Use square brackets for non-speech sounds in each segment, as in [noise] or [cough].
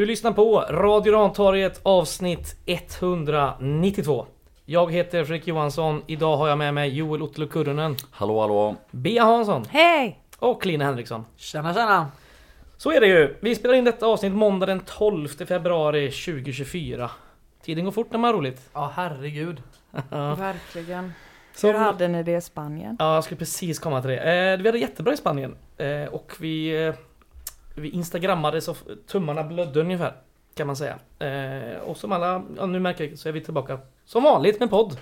Du lyssnar på Radio Rantorget avsnitt 192. Jag heter Fredrik Johansson. Idag har jag med mig Joel Ottolo Kurrunen, Hallå hallå! Bea Hansson Hej! och Lina Henriksson. Tjena tjena! Så är det ju. Vi spelar in detta avsnitt måndag den 12 februari 2024. Tiden går fort när man har roligt. Ja herregud. [laughs] Verkligen. Så, Hur hade ni det i Spanien? Ja, jag skulle precis komma till det. Eh, vi hade jättebra i Spanien. Eh, och vi, eh, vi instagrammade så tummarna blödde ungefär. Kan man säga. Eh, och som alla ja, nu märker så är vi tillbaka som vanligt med podd.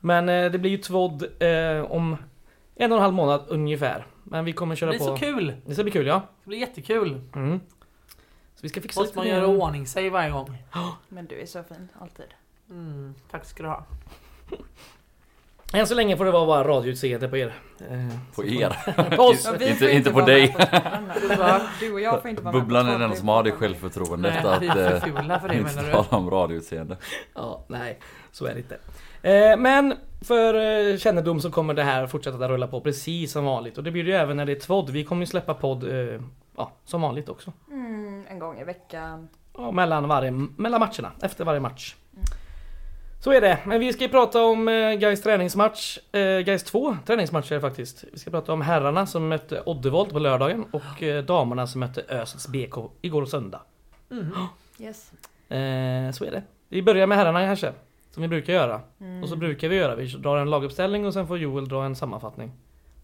Men eh, det blir ju tvådd eh, om en och en halv månad ungefär. Men vi kommer Det köra blir på... så kul! Det ska bli kul ja. Det blir jättekul! Mm. Så vi ska fixa Måste man göra ordning sig varje gång. Men du är så fin, alltid. Mm, tack ska du ha. Än så länge får det vara bara radioutseende på er. Eh, På er! [laughs] på oss! Ja, Inte- inte på dig. Du och jag får inte vara Bubblan är den som har det självförtroendet att vi är för eh, fula för det inte menar du? tala om radioutseende. Ja, nej, så är det inte. Eh, men för kännedom så kommer det här fortsätta att rulla på precis som vanligt. Och det blir det ju även när det är tvådd. Vi kommer ju släppa podd ja, som vanligt också. Mm, en gång i veckan. Ja, mellan, varje, mellan matcherna, efter varje match. Så är det. Men vi ska ju prata om eh, Gais träningsmatch. Eh, Gais två träningsmatcher faktiskt. Vi ska prata om herrarna som mötte Oddevold på lördagen och eh, damerna som mötte Ösets BK igår söndag. Mm. [gasps] Yes. Eh, så är det. Vi börjar med herrarna kanske. Som vi brukar göra. Mm. Och så brukar vi göra, vi drar en laguppställning och sen får Joel dra en sammanfattning.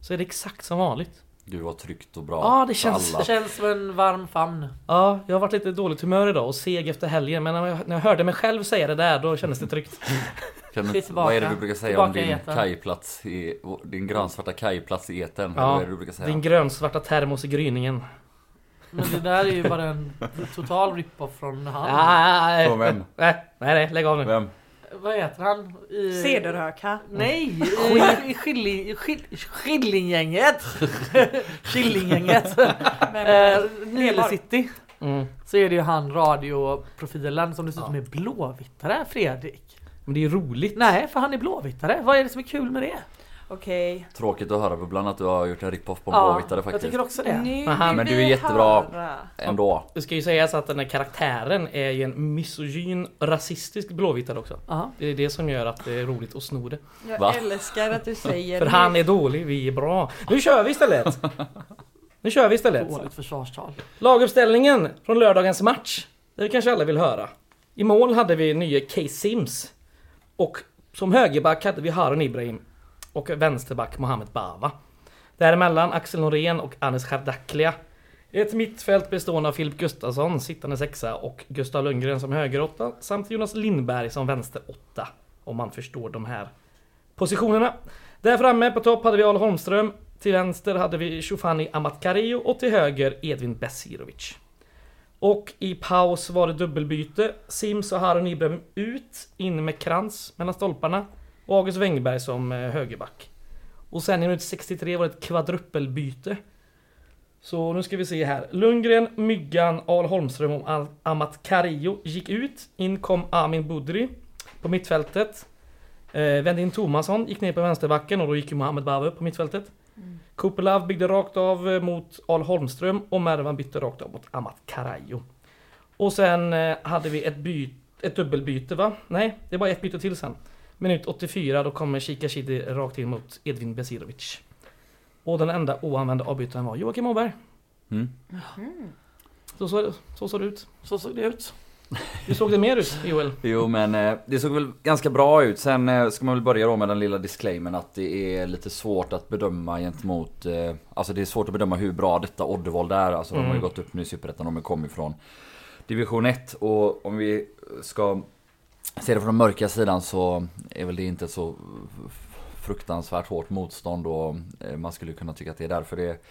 Så är det exakt som vanligt. Gud vad tryggt och bra Ja, det känns- alla. Det känns som en varm famn. Ja, jag har varit lite dåligt humör idag och seg efter helgen men när jag, när jag hörde mig själv säga det där då kändes det tryggt. [laughs] Tillbaka. vad är det du brukar säga om Tillbaka i din etern. kajplats i, din grönsvarta kajplats i etern? Ja, vad är det du brukar säga? Din grönsvarta termos i gryningen. Men det där är ju bara en total rip-off från han. Nej, Från vem? nej, nej, lägg av nu. Vem? Vad heter han? I... Cederhöka. Nej! I, i skilling, skill, Skillinggänget! [laughs] Killinggänget! eh, Nile City. Mm. Så är det ju han radioprofilen som dessutom är blåvittare, Fredrik. Men det är ju roligt. Nej, för han är blåvittare. Vad är det som är kul med det? Okej. Tråkigt att höra Bubblan att du har gjort en rip-off på en Ja, blåvittare jag faktiskt. tycker också det. Nu Men han- Men du är jättebra. höra. Ändå. Det ska ju sägas att den här karaktären är ju en misogyn, rasistisk blåvittare också. Ja. Det är det som gör att det är roligt att sno det. Jag Va? älskar att du säger [laughs] För det. han är dålig, vi är bra. Nu kör vi istället! [laughs] Nu kör vi istället. Dåligt försvarstal. Laguppställningen från lördagens match. Det kanske alla vill höra. I mål hade vi nye Case Sims. Och som högerback hade vi Harun Ibrahim. Och vänsterback Mohamed Bava. Däremellan Axel Norén och Anis Chardaklia. Ett mittfält bestående av Filip Gustafsson, sittande sexa, och Gustav Lundgren som högeråtta. Samt Jonas Lindberg som vänsteråtta. Om man förstår de här positionerna. Där framme på topp hade vi Al Holmström. Till vänster hade vi Shofani Amatkario och till höger Edvin Besirovic. Och i paus var det dubbelbyte. Sims och Harun Ibrahim ut, in med krans mellan stolparna. Och August Wengberg som eh, högerback. Och sen i minut 63 var det ett kvadruppelbyte. Så nu ska vi se här. Lundgren, Myggan, Al Holmström och Amat Kario gick ut. In kom Amin Budri på mittfältet. Eh, in Tomasson, gick ner på vänsterbacken och då gick ju Mohamed Bava upp på mittfältet. Kupelav byggde rakt av eh, mot Al Holmström och Mervan bytte rakt av mot Amat Karajo. Och sen eh, hade vi ett, by- ett dubbelbyte va? Nej, det var ett byte till sen. Minut 84 då kommer Shikashidi rakt in mot Edvin Besirovic. Och den enda oanvända avbytaren var Joakim Åberg. Mm. Så, så, så såg det ut. Så såg det ut. Hur såg det mer ut Joel? [laughs] Jo men eh, det såg väl ganska bra ut. Sen eh, ska man väl börja då med den lilla disclaimern att det är lite svårt att bedöma gentemot... Eh, alltså det är svårt att bedöma hur bra detta Oddevold är. Alltså de har ju Mm. gått upp nu i Superettan, de har kommit från Division 1. Och om vi ska se det från den mörka sidan så är väl det inte så fruktansvärt hårt motstånd och eh, man skulle kunna tycka att det är därför det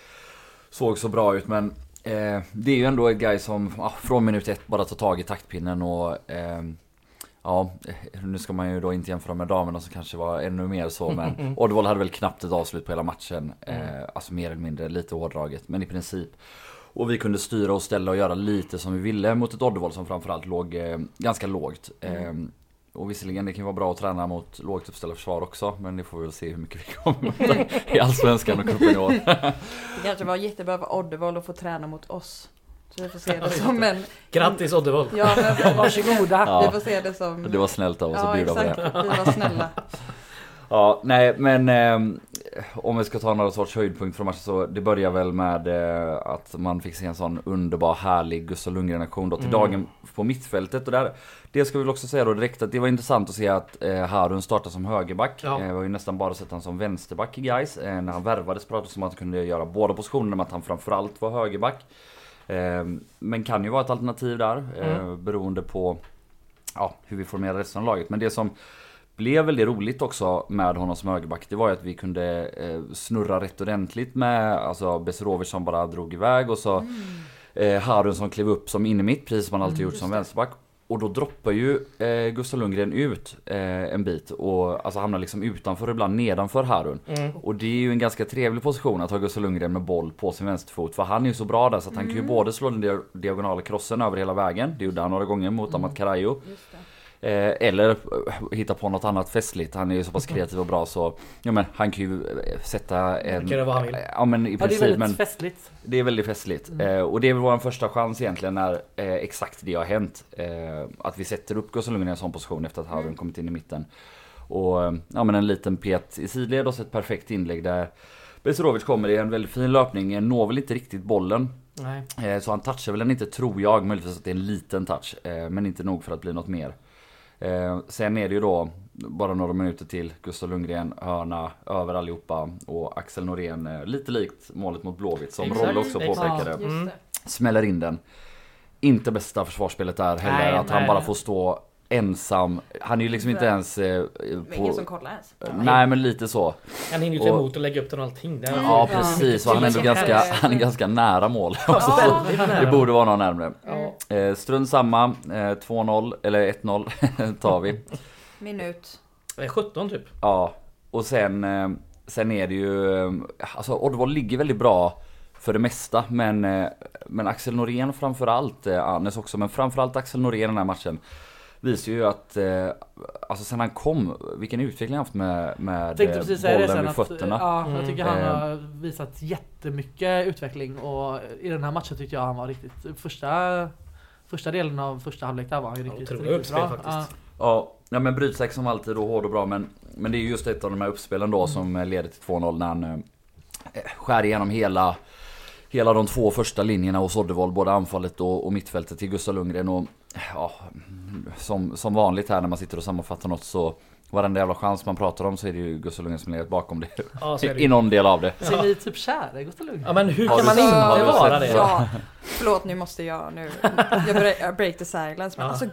såg så bra ut. Men eh, det är ju ändå ett guy som ah, från minut ett bara tar tag i taktpinnen och eh, Ja, nu ska man ju då inte jämföra med damerna som kanske var ännu mer så men Oddvall hade väl knappt ett avslut på hela matchen. Eh, alltså mer eller mindre, lite hårdraget men i princip. Och vi kunde styra och ställa och göra lite som vi ville mot ett Oddevall som framförallt låg eh, ganska lågt. Eh, och visserligen det kan vara bra att träna mot lågt uppställda försvar också men det får vi väl se hur mycket vi kommer [laughs] [laughs] i Allsvenskan och cupen i år. Det kanske var jättebra för Oddevall att få träna mot oss. Så vi får se det [laughs] som en... Grattis Oddevold! Ja, men Varsågoda. Ja. vi får se det som... Det var snällt av oss Ja, att bjuda på det. exakt. Vi var snälla. Ja, nej men eh, om vi ska ta några sorts höjdpunkt från matchen så det börjar väl med eh, att man fick se en sån underbar härlig Gustav Lundgren aktion då till Mm. dagen på mittfältet och där Det ska vi väl också säga då direkt att det var intressant att se att eh, Harun startar som högerback. Ja. Eh, vi har ju nästan bara sett han som vänsterback i guys. Eh, när han värvades pratades det om att han kunde göra båda positionerna men att han framförallt var högerback. Eh, men kan ju vara ett alternativ där eh, Mm. beroende på ja, hur vi formerar resten av laget. Men det som blev väldigt roligt också med honom som högerback det var ju att vi kunde eh, snurra rätt ordentligt med alltså Besirovic som bara drog iväg och så eh, Harun som klev upp som innermitt precis som han alltid gjort som vänsterback. Och då droppar ju eh, Gustav Lundgren ut eh, en bit och alltså hamnar liksom utanför ibland nedanför Harun. Mm. Och det är ju en ganska trevlig position att ha Gustav Lundgren med boll på sin vänsterfot. För han är ju så bra där så att han kan ju både slå den dia- diagonala krossen över hela vägen. Det gjorde han några gånger mot Amat Karajo. Det. Eh, eller eh, hitta på något annat festligt. Han är ju så pass kreativ och bra så ja, men han kan ju eh, sätta en... Kan göra vad han vill. Ja men i Ja, det är princip. väldigt men festligt. det är väldigt festligt. Eh, och det är väl vår första chans egentligen när exakt det har hänt. Att vi sätter upp Gustav Lundgren i en sån position efter att Harun kommit in i mitten. Och ja men en liten pet i sidled och så ett perfekt inlägg där Besirovic kommer i en väldigt fin löpning, når väl inte riktigt bollen. Nej. Så han touchar väl den inte tror jag, möjligtvis att det är en liten touch. Men inte nog för att bli något mer. Eh, Sen är det ju då bara några minuter till Gustav Lundgren, hörna över allihopa och Axel Norén eh, lite likt målet mot Blåvitt som Exakt, Rolle också exakt. påpekade. Mm. det. Smäller in den. Inte bästa försvarsspelet där heller, Nej, att han nej. bara får stå ensam. Han är ju liksom inte ens eh, Men på... ingen som kollar ens. Nej men lite så. Han hinner ju ta Och- emot och lägga upp den och allting. Det är- Ja Ja. precis, och han är ändå ganska, han är ganska nära mål. Ja. [laughs] Nära. Det borde vara någon närmre. Ja. Eh, strunt samma, eh, 2-0, eller 1-0 [laughs] tar vi. Minut. Det är 17 typ. Ja, och sen, eh, sen är det ju, eh, alltså Oddvall ligger väldigt bra för det mesta men, eh, men Axel Norén framförallt, eh, Annes också, men framförallt Axel Norén i den här matchen visar ju att, eh, alltså sen han kom, vilken utveckling han haft med, med Jag tänkte eh, precis säga det bollen sen vid att, fötterna. ja, Mm. jag tycker han Eh. har visat jättemycket utveckling och i den här matchen tyckte jag han var riktigt, första Första delen av första halvlek där var han ju Ja, riktigt, otroligt riktigt bra. uppspel faktiskt. Ja, ja men brytsäck som alltid och hård och bra men, men det är just ett av de här uppspelen då som eh, leder till 2-0 när han eh, skär igenom hela Hela de två första linjerna hos Oddevold, både anfallet och, och mittfältet till Gustav Lundgren och ja, som, som vanligt här när man sitter och sammanfattar något så Varenda jävla chans man pratar om så är det ju Gustav Lundgren som legat bakom det. Ja, så är det I någon del av det. Ja. Ser ni typ kära i Gustav Lundgren? Ja men hur Har kan man inte vara det? Ja, förlåt nu måste jag nu. Jag break, break the silence. Men Ja. alltså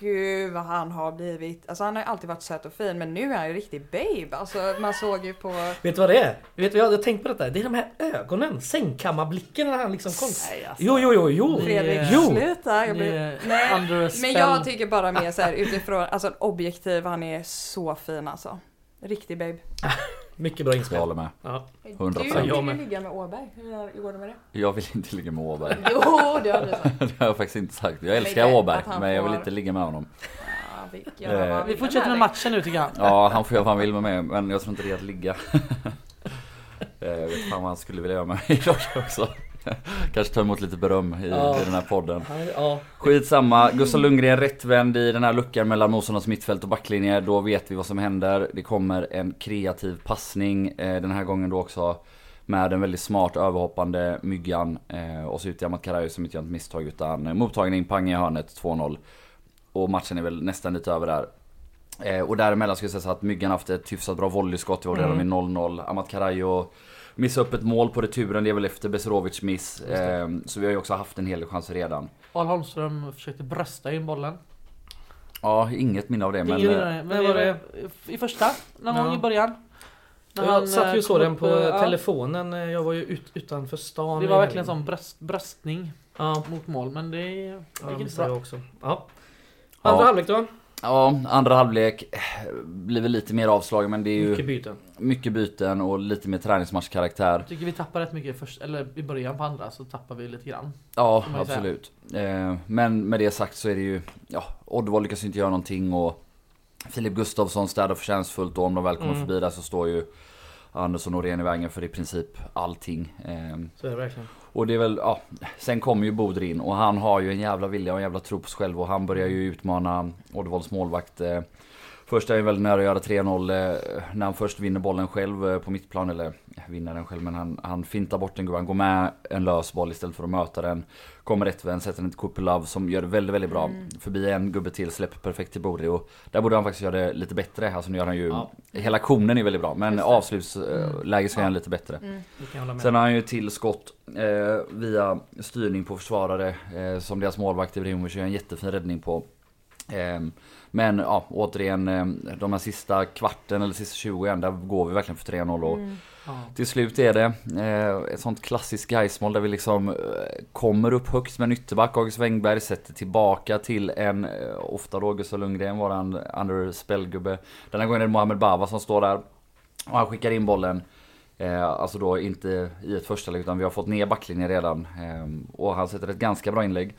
gud vad han har blivit. Alltså han har ju alltid varit söt och fin men nu är han ju riktig babe. Alltså man såg ju på... Vet du vad det är? Vet du, jag har tänkt på detta. Det är de här ögonen. Sängkammarblicken när han liksom kom. Nej, alltså. Jo, jo, jo, jo. Fredrik, Jo. sluta! Jag blir... Nej, Men jag tycker bara mer så här utifrån, alltså objektiv, han är så fin alltså. Riktig babe. [laughs] Mycket bra Jag inspel. håller med. Ja. 100%. Du Jag vill ju ligga med Åberg. Hur går det med det? Jag vill inte ligga med Åberg. [laughs] Jo, det har du sagt. [laughs] Det har jag faktiskt inte sagt. Jag älskar det- Åberg men jag vill inte ligga med honom. Ja, vi, Eh, Vi fortsätter med matchen nu tycker jag. Ja, han får göra vad han vill med mig, men jag tror inte det är att ligga. [laughs] Eh, Jag vet fan vad han skulle vilja göra med mig idag också. [laughs] Kanske ta emot lite beröm i, Ja. i den här podden. Ja. Skitsamma, Gustav Lundgren rättvänd i den här luckan mellan motståndarnas mittfält och backlinje. Då vet vi vad som händer. Det kommer en kreativ passning eh, den här gången då också. Med en väldigt smart överhoppande Myggan. Eh, och så ut till Amat Karajo som inte gör ett misstag utan mottagning, pang i hörnet, 2-0. Och matchen är väl nästan lite över där. Eh, och däremellan ska jag säga så att Myggan haft ett hyfsat bra volleyskott. Det var redan vid 0-0. Amat Karajo missade upp ett mål på returen. Det är väl efter Besirovic miss. Just det. Eh, så vi har ju också haft en hel del chanser redan. Al Holmström försökte brösta in bollen. Ja, inget minne av det men... Eh, vidare, men det var det? I första, någon Ja. gång i början. När Jag han, satt ju eh, kom den på eh, ja. telefonen. Jag var ju ut, utanför stan. Det var verkligen som bröst, bröstning Ja, mot mål men det ja gick det inte bra. jag också. Ja. Ja. Andra halvlek då? Ja, andra halvlek blir väl lite mer avslagen men det är ju Mycket mycket, byten. byten och lite mer träningsmatchkaraktär. Jag tycker vi tappar rätt mycket först, eller i början på andra så tappar vi lite grann. Ja, absolut. Eh, men med det sagt så är det ju, ja, Oddvall lyckas inte göra någonting och Filip Gustafsson städar förtjänstfullt och om de väl kommer Mm. förbi där så står ju Andersson Norén i vägen för i princip allting. Ehm, Så är det verkligen. och det är väl, ja, sen kommer ju Bodr in och han har ju en jävla vilja och en jävla tro på sig själv och han börjar ju utmana Oddevolls målvakt. Eh, Först är han väldigt nära att göra 3-0 eh, när han först vinner bollen själv eh, på mittplan. Eller ja, vinner den själv men han, han fintar bort en gubbe. Han går med en lös boll istället för att möta den. Kommer rättvänd, sätter den till Kupelov som gör det väldigt, väldigt bra. Förbi en gubbe till, släpper perfekt till Bodri. Och där borde han faktiskt göra det lite bättre. Alltså nu gör han ju... Ja. Hela aktionen är väldigt bra men avslutsläget så är han lite bättre. Med. Sen har han ju till skott eh, via styrning på försvarare eh, som deras målvakt Ibrahimovic gör en jättefin räddning på. Ehm, men ja, återigen eh, de här sista kvarten eller sista 20 igen, där går vi verkligen för 3-0 och Ja. till slut är det eh, ett sånt klassiskt Gaismål där vi liksom eh, kommer upp högt med en ytterback. August Wengberg sätter tillbaka till en, eh, ofta då Gustav Lundgren, våran under spelgubbe. Den här gången är det Mohamed Bava som står där. Och han skickar in bollen. Alltså då inte i ett första läge utan vi har fått ner backlinjen redan. Och han sätter ett ganska bra inlägg.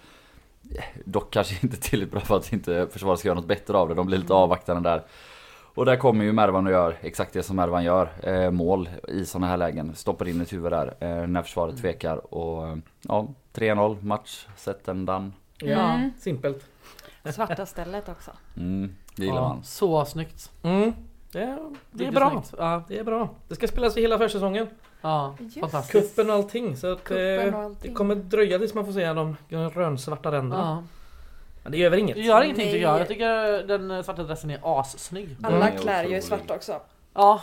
Dock kanske inte tillräckligt bra för att inte försvaret ska göra något bättre av det. De blir lite avvaktande där. Och där kommer ju Mervan och gör exakt det som Mervan gör. Eh, mål i sådana här lägen. Stoppar in ett huvud där eh, när försvaret tvekar. Och ja, 3-0 match. Set and done. Ja, Mm. simpelt. Svarta stället också. Mm, det gillar Ja, man. Så snyggt. Mm. Det, är- det är bra. snyggt. Ja, Det är bra. Det ska spelas i hela försäsongen. Ja Just. fantastiskt. Kuppen och allting. Så att, Kuppen och eh, allting. det kommer dröja tills man får se de rönsvarta ränderna. Ja. Men det gör väl inget. Det gör ingenting tycker jag. Jag tycker den svarta dressen är assnygg. Alla är klär ju i otrolig. svart också. Ja,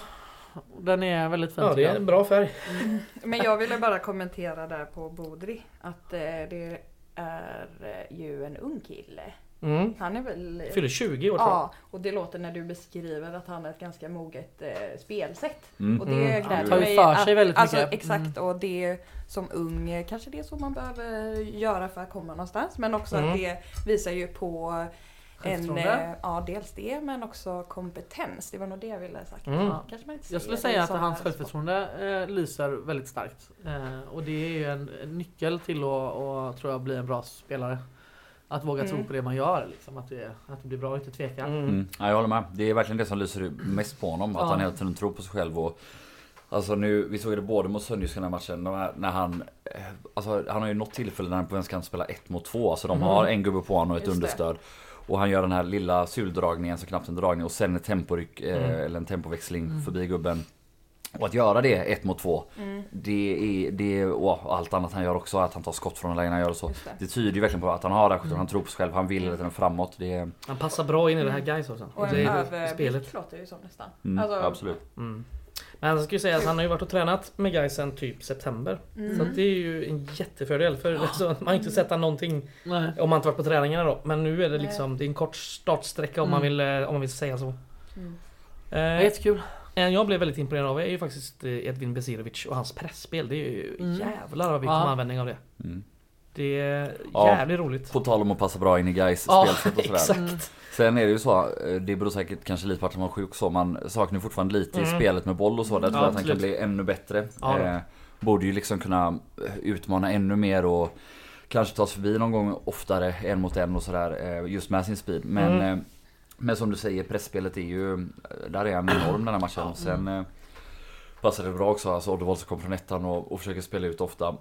den är väldigt fin Ja, det är en bra färg. [laughs] Men jag ville bara kommentera där på Bodri att eh, det är eh, ju en ung kille. Mm. Han är väl... Fyller 20 år. Ja, och det låter när du beskriver att han har ett ganska moget eh, spelsätt. Mm. Och det Mm. gläder Han tar ju mig. för sig väldigt alltså, mycket. Exakt, och det som ung eh, kanske det är så man behöver göra för att komma någonstans. Men också Mm. att det visar ju på en, eh, ja dels det men också kompetens. Det var nog det jag ville ha sagt. Mm. Ja. Kanske man inte Jag skulle säga att hans självförtroende eh, lyser väldigt starkt. Eh, och det är ju en, en nyckel till att och, tror jag, bli en bra spelare. Att våga tro Mm. på det man gör. Liksom, att, det, att det blir bra och inte tveka. Mm. Mm. Ja, jag håller med. Det är verkligen det som lyser mest på honom. Att Ja. han hela tiden tror på sig själv. Och, alltså nu, vi såg det både mot Sönderjysk i den här matchen. här- När han, alltså, han har ju något tillfälle när han på vänsterkanten spelar ett mot två. Alltså de Mm. har en gubbe på honom och ett Just det. understöd. Och han gör den här lilla suldragningen, så knappt en dragning. Och sen en temporyck, eh, Mm. eller en tempoväxling Mm. förbi gubben. Och att göra det ett mot två. Mm, Det är, det är, och allt annat han gör också. Att han tar skott från lägen han gör och så. det. Det tyder ju verkligen på att han har det här Mm. Han tror på sig själv. Han vill hela tiden framåt. Det är, Han passar bra in i det här guys också. Och Det en det- överblick låter ju som nästan. mm, Alltså, absolut. Mm. Men han ska ju säga att han har ju varit och tränat med guys sen typ september. Mm. Så att det är ju en jättefördel för alltså, man har inte sett han någonting Nej. om man inte varit på träningarna då. Men nu är det liksom, det är en kort startsträcka om, man, Mm. vill, eh, om man vill säga så. Mm. Det är Eh, jättekul. En jag blev väldigt imponerad av är ju faktiskt eh, Edvin Besirovic och hans pressspel. Det är ju Mm. jävlar vad vi Ja. kommer användning av det. Mm. Det är Ja. jävligt roligt. På tal om att passa bra in i guys Ja, spelsätt och sådär. exakt. Mm. Sen är det ju så, eh, det beror säkert kanske lite på att han var sjuk så, man saknar fortfarande lite i Mm. spelet med boll och så. Där tror Ja, jag att han kan bli ännu bättre. Ja, eh, borde ju liksom kunna eh, utmana ännu mer och kanske ta sig förbi någon gång oftare en mot en och sådär. eh, Just med sin speed. Men, Mm. Men som du säger, pressspelet är ju, där är han enorm den här matchen. Sen eh, passar det bra också, alltså Oddevall som kommer från ettan och, och försöker spela ut ofta.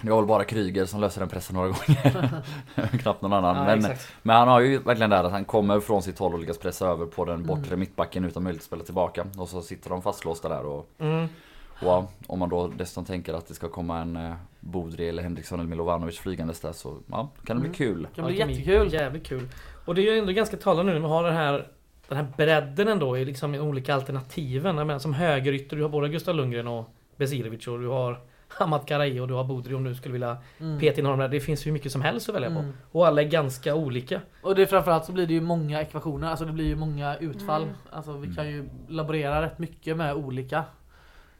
Det var väl bara Kryger som löser den pressen några [laughs] gånger. [laughs] Knappt någon annan. Ja, men, exakt. men han har ju verkligen där att han kommer från sitt håll och lyckas pressa över på den bortre Mm. mittbacken utan möjlighet att spela tillbaka. Och så sitter de fastlåsta där och Mm. wow, om man då dessutom tänker att det ska komma en eh, Bodri eller Henriksson eller Milovanovic flygandes där så ja, kan det bli Mm. kul. Det kan bli jättekul. Jävligt kul. Och det är ju ändå ganska talande nu när man har den här den här bredden ändå i liksom i olika alternativen. Jag menar, som högerytter, du har både Gustav Lundgren och Besirovic och du har [laughs] Hamad Karai och du har Bodri om du skulle vilja Mm. peta in honom där. Det finns ju mycket som helst att välja på. Mm. Och alla är ganska olika. Och det är framförallt så blir det ju många ekvationer, alltså det blir ju många utfall. Mm. Alltså vi kan ju laborera rätt mycket med olika.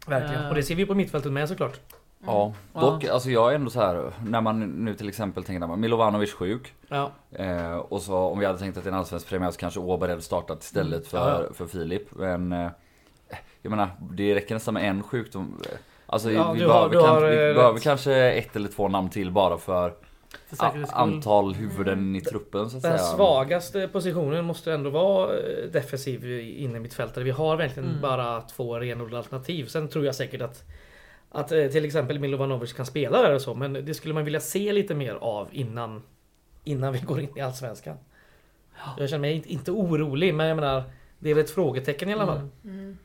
Verkligen. Eh. Och det ser vi på mittfältet med såklart. Ja, Ja. dock alltså jag är ändå så här när man nu till exempel tänker att Milovanovic sjuk. Ja. Eh, och så om vi hade tänkt att det är en allsvensk premiär så kanske Åberg hade startat istället Mm. för, Ja, för Filip. Men eh, jag menar, det räcker nästan med en sjukdom. Alltså Ja, vi, behöver, har- du kan, har, vi eh, behöver kanske ett eller två namn till bara för antal huvuden i truppen så att Den säga. svagaste positionen måste ändå vara eh, defensiv inne i mittfältare. Vi har verkligen Mm. bara två renodlade alternativ. Sen tror jag säkert att att eh, till exempel Milovanovic kan spela där och så, men det skulle man vilja se lite mer av innan innan vi går in i Allsvenskan. Jag känner mig inte, inte orolig, men jag menar det är väl ett frågetecken i alla fall. Mm. Mm.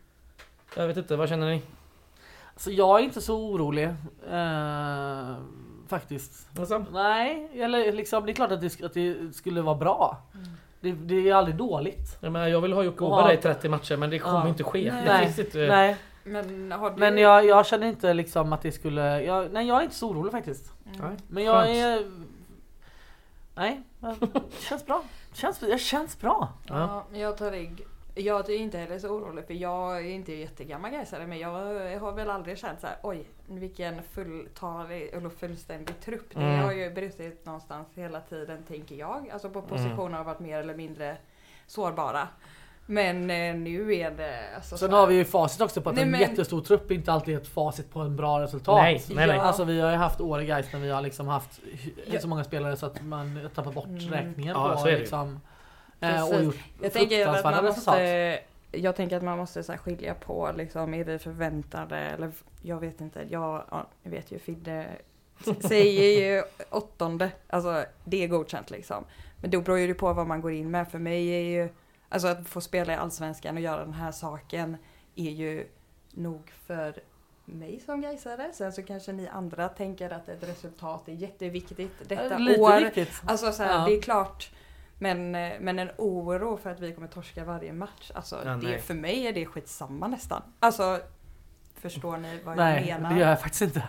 Jag vet inte, vad känner ni? Så jag är inte så orolig. Eh, faktiskt. Alltså? Nej, eller liksom, det är klart att det, att det skulle vara bra. Det, det är aldrig dåligt. Jag, menar, jag vill ha Jocke Åberg i ha- 30 matcher, men det kommer Ja. inte ske. Nej. Det Nej, finns inte, Nej, Men har du... men jag, jag känner inte liksom att det skulle... Jag, nej, jag är inte så orolig faktiskt. Nej. Men jag Skönt. är... Nej, det känns bra. Det känns, det känns bra. Ja. Ja, jag tar rygg. Jag är inte heller så orolig för jag är inte jättegammal gaisare men jag har väl aldrig känt så här: oj vilken fulltalig eller fullständig trupp. Det Mm. har ju brutit någonstans hela tiden tänker jag. Alltså på Mm. positioner har varit mer eller mindre sårbara. Men eh, nu är det alltså Sen har vi ju facit också på att Nej, en men- jättestor trupp inte alltid är ett facit på en bra resultat. Nej, nej, nej. Ja. Alltså vi har ju haft år i Gais när vi har liksom haft så många spelare så att man tappar bort Mm. räkningen Ja, på så är det ju. liksom, eh, och Precis. gjort Jag tänker att man resultat. måste, jag tänker att man måste så här skilja på liksom, är vi förväntade eller jag vet inte, jag, ja, jag vet ju Fidde säger ju åttonde, alltså det är godkänt liksom. Men då beror ju det på vad man går in med. För mig är ju, alltså att få spela i Allsvenskan och göra den här saken är ju nog för mig som gaisare. Sen så kanske ni andra tänker att ett resultat är jätteviktigt detta Lite år. viktigt. Alltså så här, Ja. det är klart. Men, men en oro för att vi kommer torska varje match. Alltså Ja, nej. det, för mig är det skitsamma nästan. Alltså Förstår ni vad Nej, jag det menar? gör jag faktiskt inte.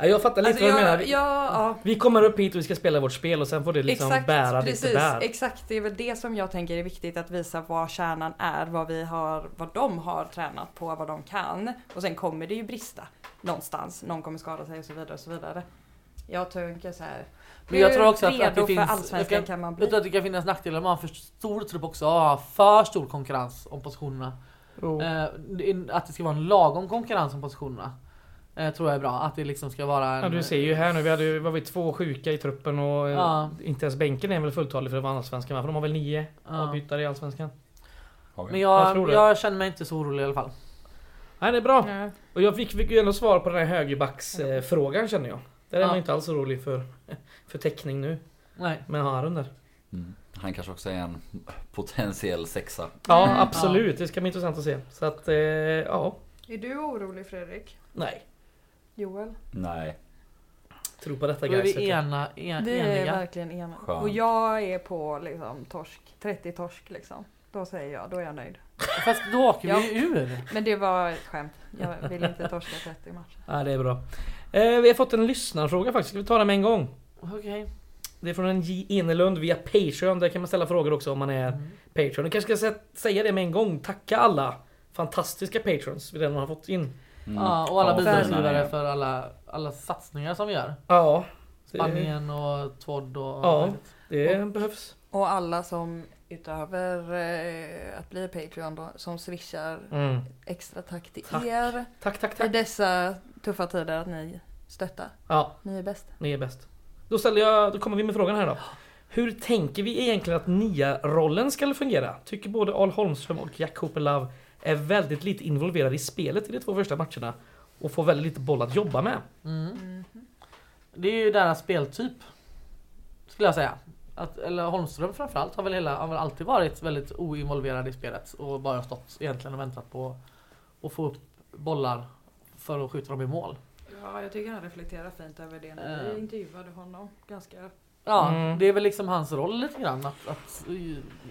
Ja, jag fattar lite Alltså, vad du jag, menar. ja, ja. Vi kommer upp hit och vi ska spela vårt spel och sen får det liksom Exakt, bära precis, lite bär. exakt. Det är väl det som jag tänker är viktigt att visa vad kärnan är, vad vi har, vad de har tränat på, vad de kan. Och sen kommer det ju brista någonstans. Någon kommer skada sig och så vidare och så vidare. Jag tänker så här. Men jag tror också att, att det finns... allsvenskan jag, kan man jag bli? tror att det kan finnas nackdelar om man har för stor trupp också. Ja, för stor konkurrens om positionerna. Oh. Eh, att det ska vara en lagom konkurrens om positionerna. Eh, tror jag är bra. Att det liksom ska vara en... Ja, du ser ju här nu, vi hade ju, var vi två sjuka i truppen och eh, Ja. inte ens bänken är väl fulltalig för det var allsvenskan va? För de har väl nio Ja. avbytare i allsvenskan? Men Jag jag, jag, känner mig inte så orolig i alla fall. Nej det är bra. Ja. Och jag fick, fick ju ändå svar på den här högerbacksfrågan känner jag. Där är Ja. man inte alls orolig för, för täckning nu. Nej. med Harun där. Mm. Han kanske också är en potentiell sexa. Ja Mm. absolut, det ska bli intressant att se. Så att, eh, ja. Är du orolig Fredrik? Nej. Joel? Nej. Tro på detta Då är guys. vi ena, en, Vi är eniga. verkligen eniga. Skönt. Och jag är på liksom torsk, 30 torsk liksom. Då säger jag, då är jag nöjd. [laughs] Fast då åker vi ju ur. Men det var ett skämt. Jag vill inte torska 30 matcher. Ja det är bra. Eh, vi har fått en lyssnarfråga faktiskt, ska vi ta den med en gång? Okej. Det är från en J Enelund via Patreon, där kan man ställa frågor också om man är Mm. Patreon. Jag kanske ska sä- säga det med en gång, tacka alla fantastiska Patrons vi redan har fått in. Mm. Ja, och alla Ja, bidragsgivare för alla, alla satsningar som vi gör. Ja. Spanien och Todd och... Ja. det behövs. Och alla som utöver eh, att bli Patreon då, som swishar Mm. extra tack till Tack. er Tack, tack, för tack. dessa tuffa tider att ni stöttar. Ja, Ni är bäst. ni är bäst. Då ställer jag, då kommer vi med frågan här då. Hur tänker vi egentligen att nia-rollen ska fungera? Tycker både Al Holmström och Jack Cooper Love är väldigt lite involverade i spelet i de två första matcherna och får väldigt lite boll att jobba med. Mm. Det är ju deras speltyp. Skulle jag säga. Att, eller Holmström framförallt har väl, hela, har väl alltid varit väldigt oinvolverad i spelet och bara stått egentligen och väntat på att få upp bollar för att skjuta dem i mål. Ja, jag tycker han reflekterar fint över det när vi vi intervjuade honom. Ganska... Ja, Mm. det är väl liksom hans roll lite grann att, att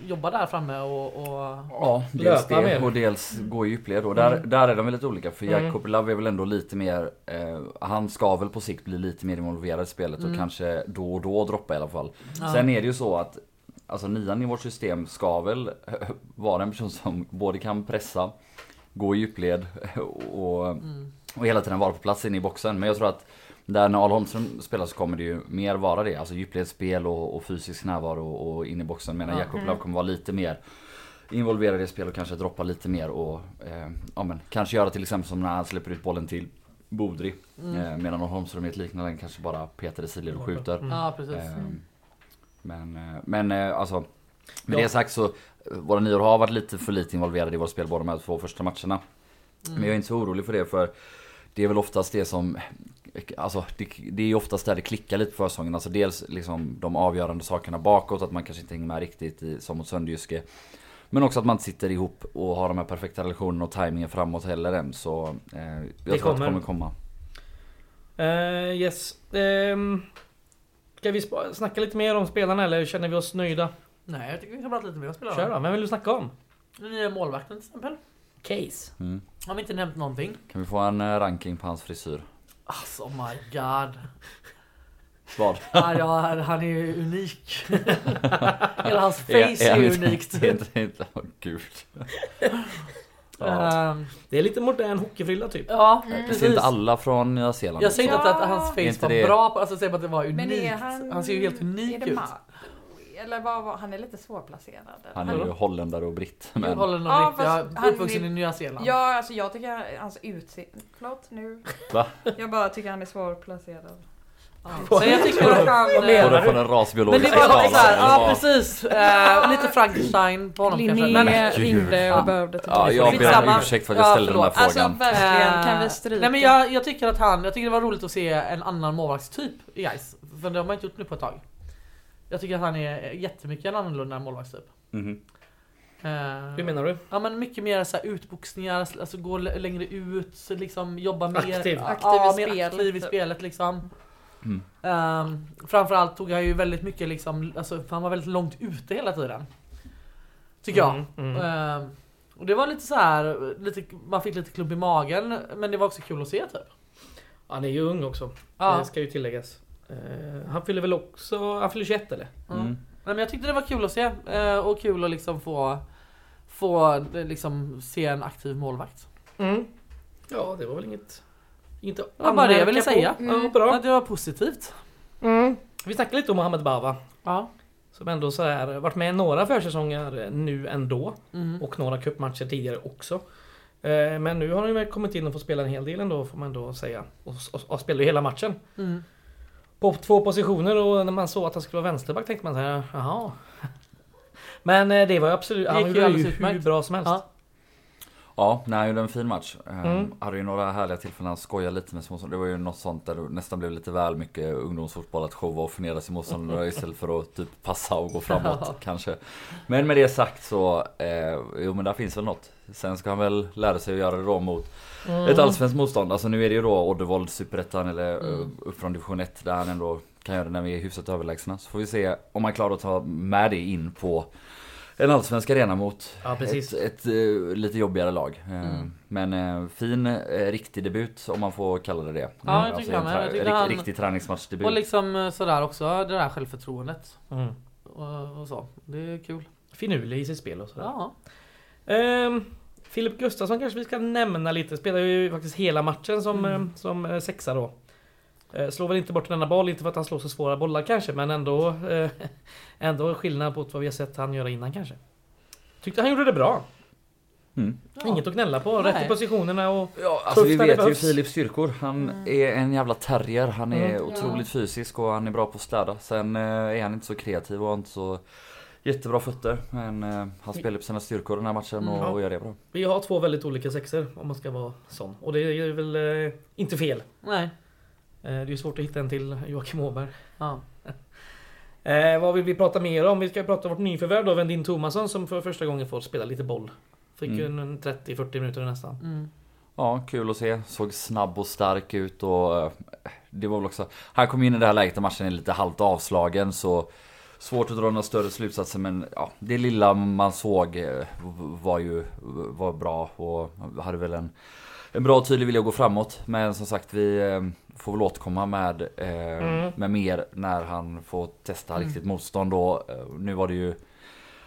jobba där framme och, och Ja, dels Löpa det mer. och dels gå i djupled. Och där, där är de väl lite olika. För Mm. Jacob Love är väl ändå lite mer, eh, han ska väl på sikt bli lite mer involverad i spelet Mm. och kanske då och då droppa i alla fall. Ja. Sen är det ju så att Alltså nian i vårt system ska väl [laughs] vara en person som både kan pressa, gå i djupled [laughs] och, Mm. och hela tiden vara på plats inne i boxen. Men jag tror att där när Al Holmström spelar så kommer det ju mer vara det. Alltså djupledsspel och, och fysisk närvaro och, och in i boxen. Medan Ja. Jakob Mm. Love kommer vara lite mer involverad i spel och kanske droppa lite mer och eh, ja, men, kanske göra till exempel som när han släpper ut bollen till Bodri. Mm. Eh, medan Holmström är ett liknande, kanske bara petar i sidled och skjuter. Mm. Ja precis. Eh, Men, eh, men eh, alltså Med Ja. det sagt så eh, Våra nior har varit lite för lite involverade i vårt spel båda de här två första matcherna. Mm. Men jag är inte så orolig för det för Det är väl oftast det som Alltså det, det är ju oftast där det klickar lite på försäsongen. Alltså dels liksom de avgörande sakerna bakåt, att man kanske inte hänger med riktigt i, som mot Sönderjyske. Men också att man inte sitter ihop och har de här perfekta relationerna och tajmingen framåt heller än. Så eh, jag Det tror att det kommer. kommer komma. Eh, yes. Um, ska vi snacka lite mer om spelarna eller känner vi oss nöjda? Nej jag tycker vi kan prata lite mer om spelarna. Kör då, vem vill du snacka om? Den nya målvakten till exempel. Case. Mm. Har vi inte nämnt någonting? Kan vi få en eh, ranking på hans frisyr? Alltså oh my god. Vad? Ja, ja, han är ju unik. [laughs] Hela hans face är, han ju inte- unikt. är inte- inte- Åh gud. [laughs] Ja. Ehm, Det är lite modern hockeyfrilla typ. ja, Mm. Det precis. inte alla från Nya Zeeland Jag säger inte att, Ja. att hans Är face inte var det- bra, alltså jag säger bara att det var unikt. är han... han... ser ju helt unik är ut. Ma- Eller vad var han? är lite svårplacerad. eller? Han är ju holländare och britt. Men... Men, Håller nog Ja, ja, jag är han uppvuxen i Nya Zeeland. Ja, alltså jag tycker hans utseende... Förlåt nu. Va? Jag bara tycker han är svårplacerad. Ja. Så jag tycker att han... Vad menar du? från en Men rasbiologisk det var lite såhär, skala, ja precis. Eh, lite Frankenstein på honom kanske. Linné Men, gud. ringde Ja. och behövde till Ja, jag ber om ursäkt för att jag Ja, ställde den här förlåt. frågan. Alltså verkligen, kan vi stryka? Nej men jag, jag tycker att han, jag tycker det var roligt att se en annan målvaktstyp i Gais. För det har man inte gjort nu på ett tag. Jag tycker att han är jättemycket en annorlunda målvaktstyp. Mhm. Eh, Hur menar du? Ja men mycket mer så här utboxningar, alltså gå l- längre ut, så liksom jobba mer Aktiv. Ja, Aktiv i ja, mer spelet, aktiv i typ. spelet liksom. Mm. Ehm, framförallt tog han ju väldigt mycket liksom, alltså han var väldigt långt ute hela tiden. Tycker jag. Mm, mm. Ehm, och det var lite så här, lite, man fick lite klump i magen, men det var också kul att se typ. Han är ju ung också. Ja. Det ska ju tilläggas. Eh, han fyller väl också... Han fyller 21 eller? Mm. Nej, men jag tyckte det var kul att se, eh, och kul att liksom få, få eh, liksom se en aktiv målvakt. Mm. Ja, det var väl inget... Inget Det var bara det jag ville säga. Ja, Mm. bra. Att det var positivt. Mm. Vi snackade lite om Mohamed Bava. Ja. Som ändå så här, varit med i några försäsonger nu ändå. Mm. Och några cupmatcher tidigare också. Men nu har han ju väl kommit in och fått spela en hel del ändå får man ändå säga. Och, och, och spelar ju hela matchen. Mm. På två positioner och när man såg att han skulle vara vänsterback tänkte man så här, jaha. [laughs] Men eh, det var ju absolut, Det han gjorde ju hur utmärkt. bra som helst. Ja. Ja, nej, han gjorde en fin match. Um, Mm. Hade ju några härliga tillfällen han skojade lite med småstånd. Det var ju något sånt där det nästan blev lite väl mycket ungdomsfotboll att showa och förnedra sin motståndare [laughs] istället för att typ passa och gå [laughs] framåt kanske. Men med det sagt så, eh, jo men där finns väl något. Sen ska han väl lära sig att göra det då mot Mm. ett allsvenskt motstånd. Alltså nu är det ju då Oddevold, Superettan eller Mm. eh, upp från division 1 där han ändå kan göra det när vi är hyfsat överlägsna. Så får vi se om han klarar att ta med det in på en allsvensk arena mot Ja, ett, ett eh, lite jobbigare lag. Eh, Mm. Men fin riktig debut om man får kalla det det. Ja, jag tycker en han är- jag tycker han- Riktig träningsmatchdebut. Och liksom sådär också, det där självförtroendet. Mm. Och, och så. Det är kul. Finurlig i sitt spel och sådär. Ja. Ehm, Filip Gustafsson kanske vi ska nämna lite. Spelar ju faktiskt hela matchen som, Mm. eh, som eh, sexa då. Eh, slår väl inte bort en enda boll, inte för att han slår så svåra bollar kanske, men ändå eh, [laughs] Ändå skillnad på vad vi har sett han göra innan kanske. Tyckte han gjorde det bra. Mm. Ja. Inget att gnälla på. Rätt i Nej. positionerna och... Ja, alltså vi vet ju. Filips styrkor. Han Mm. är en jävla terrier. Han är Mm. otroligt fysisk och han är bra på att städa. Sen eh, är han inte så kreativ och inte så jättebra fötter. Men eh, han spelar på sina styrkor den här matchen och, Mm. och gör det bra. Vi har två väldigt olika sexer om man ska vara sån. Och det är väl eh, inte fel. Nej. Eh, det är ju svårt att hitta en till Joakim Åberg. Ja. [laughs] Eh, vad vill vi prata mer om? Vi ska prata om vårt nyförvärv då, Vendin Thomasson som för första gången får spela lite boll. Fick ju Mm. en 30-40 minuter nästan. Mm. Ja, kul att se. Såg snabb och stark ut och eh, det var väl också... Han kom in i det här läget där matchen är lite halvt avslagen så svårt att dra några större slutsatser men ja, det lilla man såg eh, var ju var bra och hade väl en, en bra tydlig vilja att gå framåt. Men som sagt vi eh, får väl återkomma med, eh, Mm. med mer när han får testa Mm. riktigt motstånd och eh, nu var det ju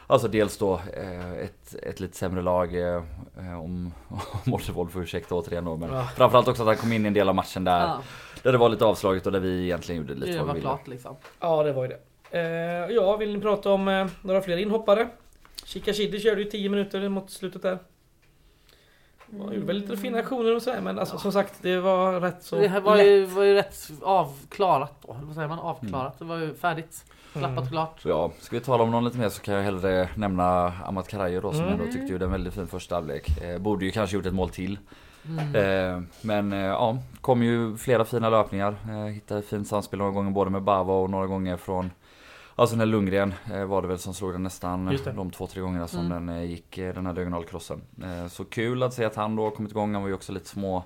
Alltså dels då eh, ett, ett lite sämre lag eh, om, [laughs] om Oddevold får ursäkta återigen då men Ja. Framförallt också att han kom in i en del av matchen där, Ja, där det var lite avslaget och där vi egentligen gjorde lite det vad var vi ville. klart liksom. Ja, det var ju det. Eh, ja, vill ni prata om eh, några fler inhoppare? Shikashidi körde ju 10 minuter mot slutet där. Man gjorde väl lite fina aktioner och sådär men alltså, som sagt det var rätt så Det här var lätt. ju, var ju rätt avklarat då. Vad säger man? Avklarat. Det var ju färdigt. Klappat Mm. och klart. Ja, ska vi tala om någon lite mer så kan jag hellre nämna Amat Karajo då som Mm. ändå tyckte gjorde en väldigt fin första halvlek. Eh, borde ju kanske gjort ett mål till. Mm. Eh, men eh, ja, kom ju flera fina löpningar. Eh, hittade fint samspel några gånger både med Bava och några gånger från Alltså när Lundgren eh, var det väl som slog den nästan de två, tre gångerna som Mm. den eh, gick eh, den här diagonalkrossen. Så kul att se att han då har kommit igång. Han var ju också lite små,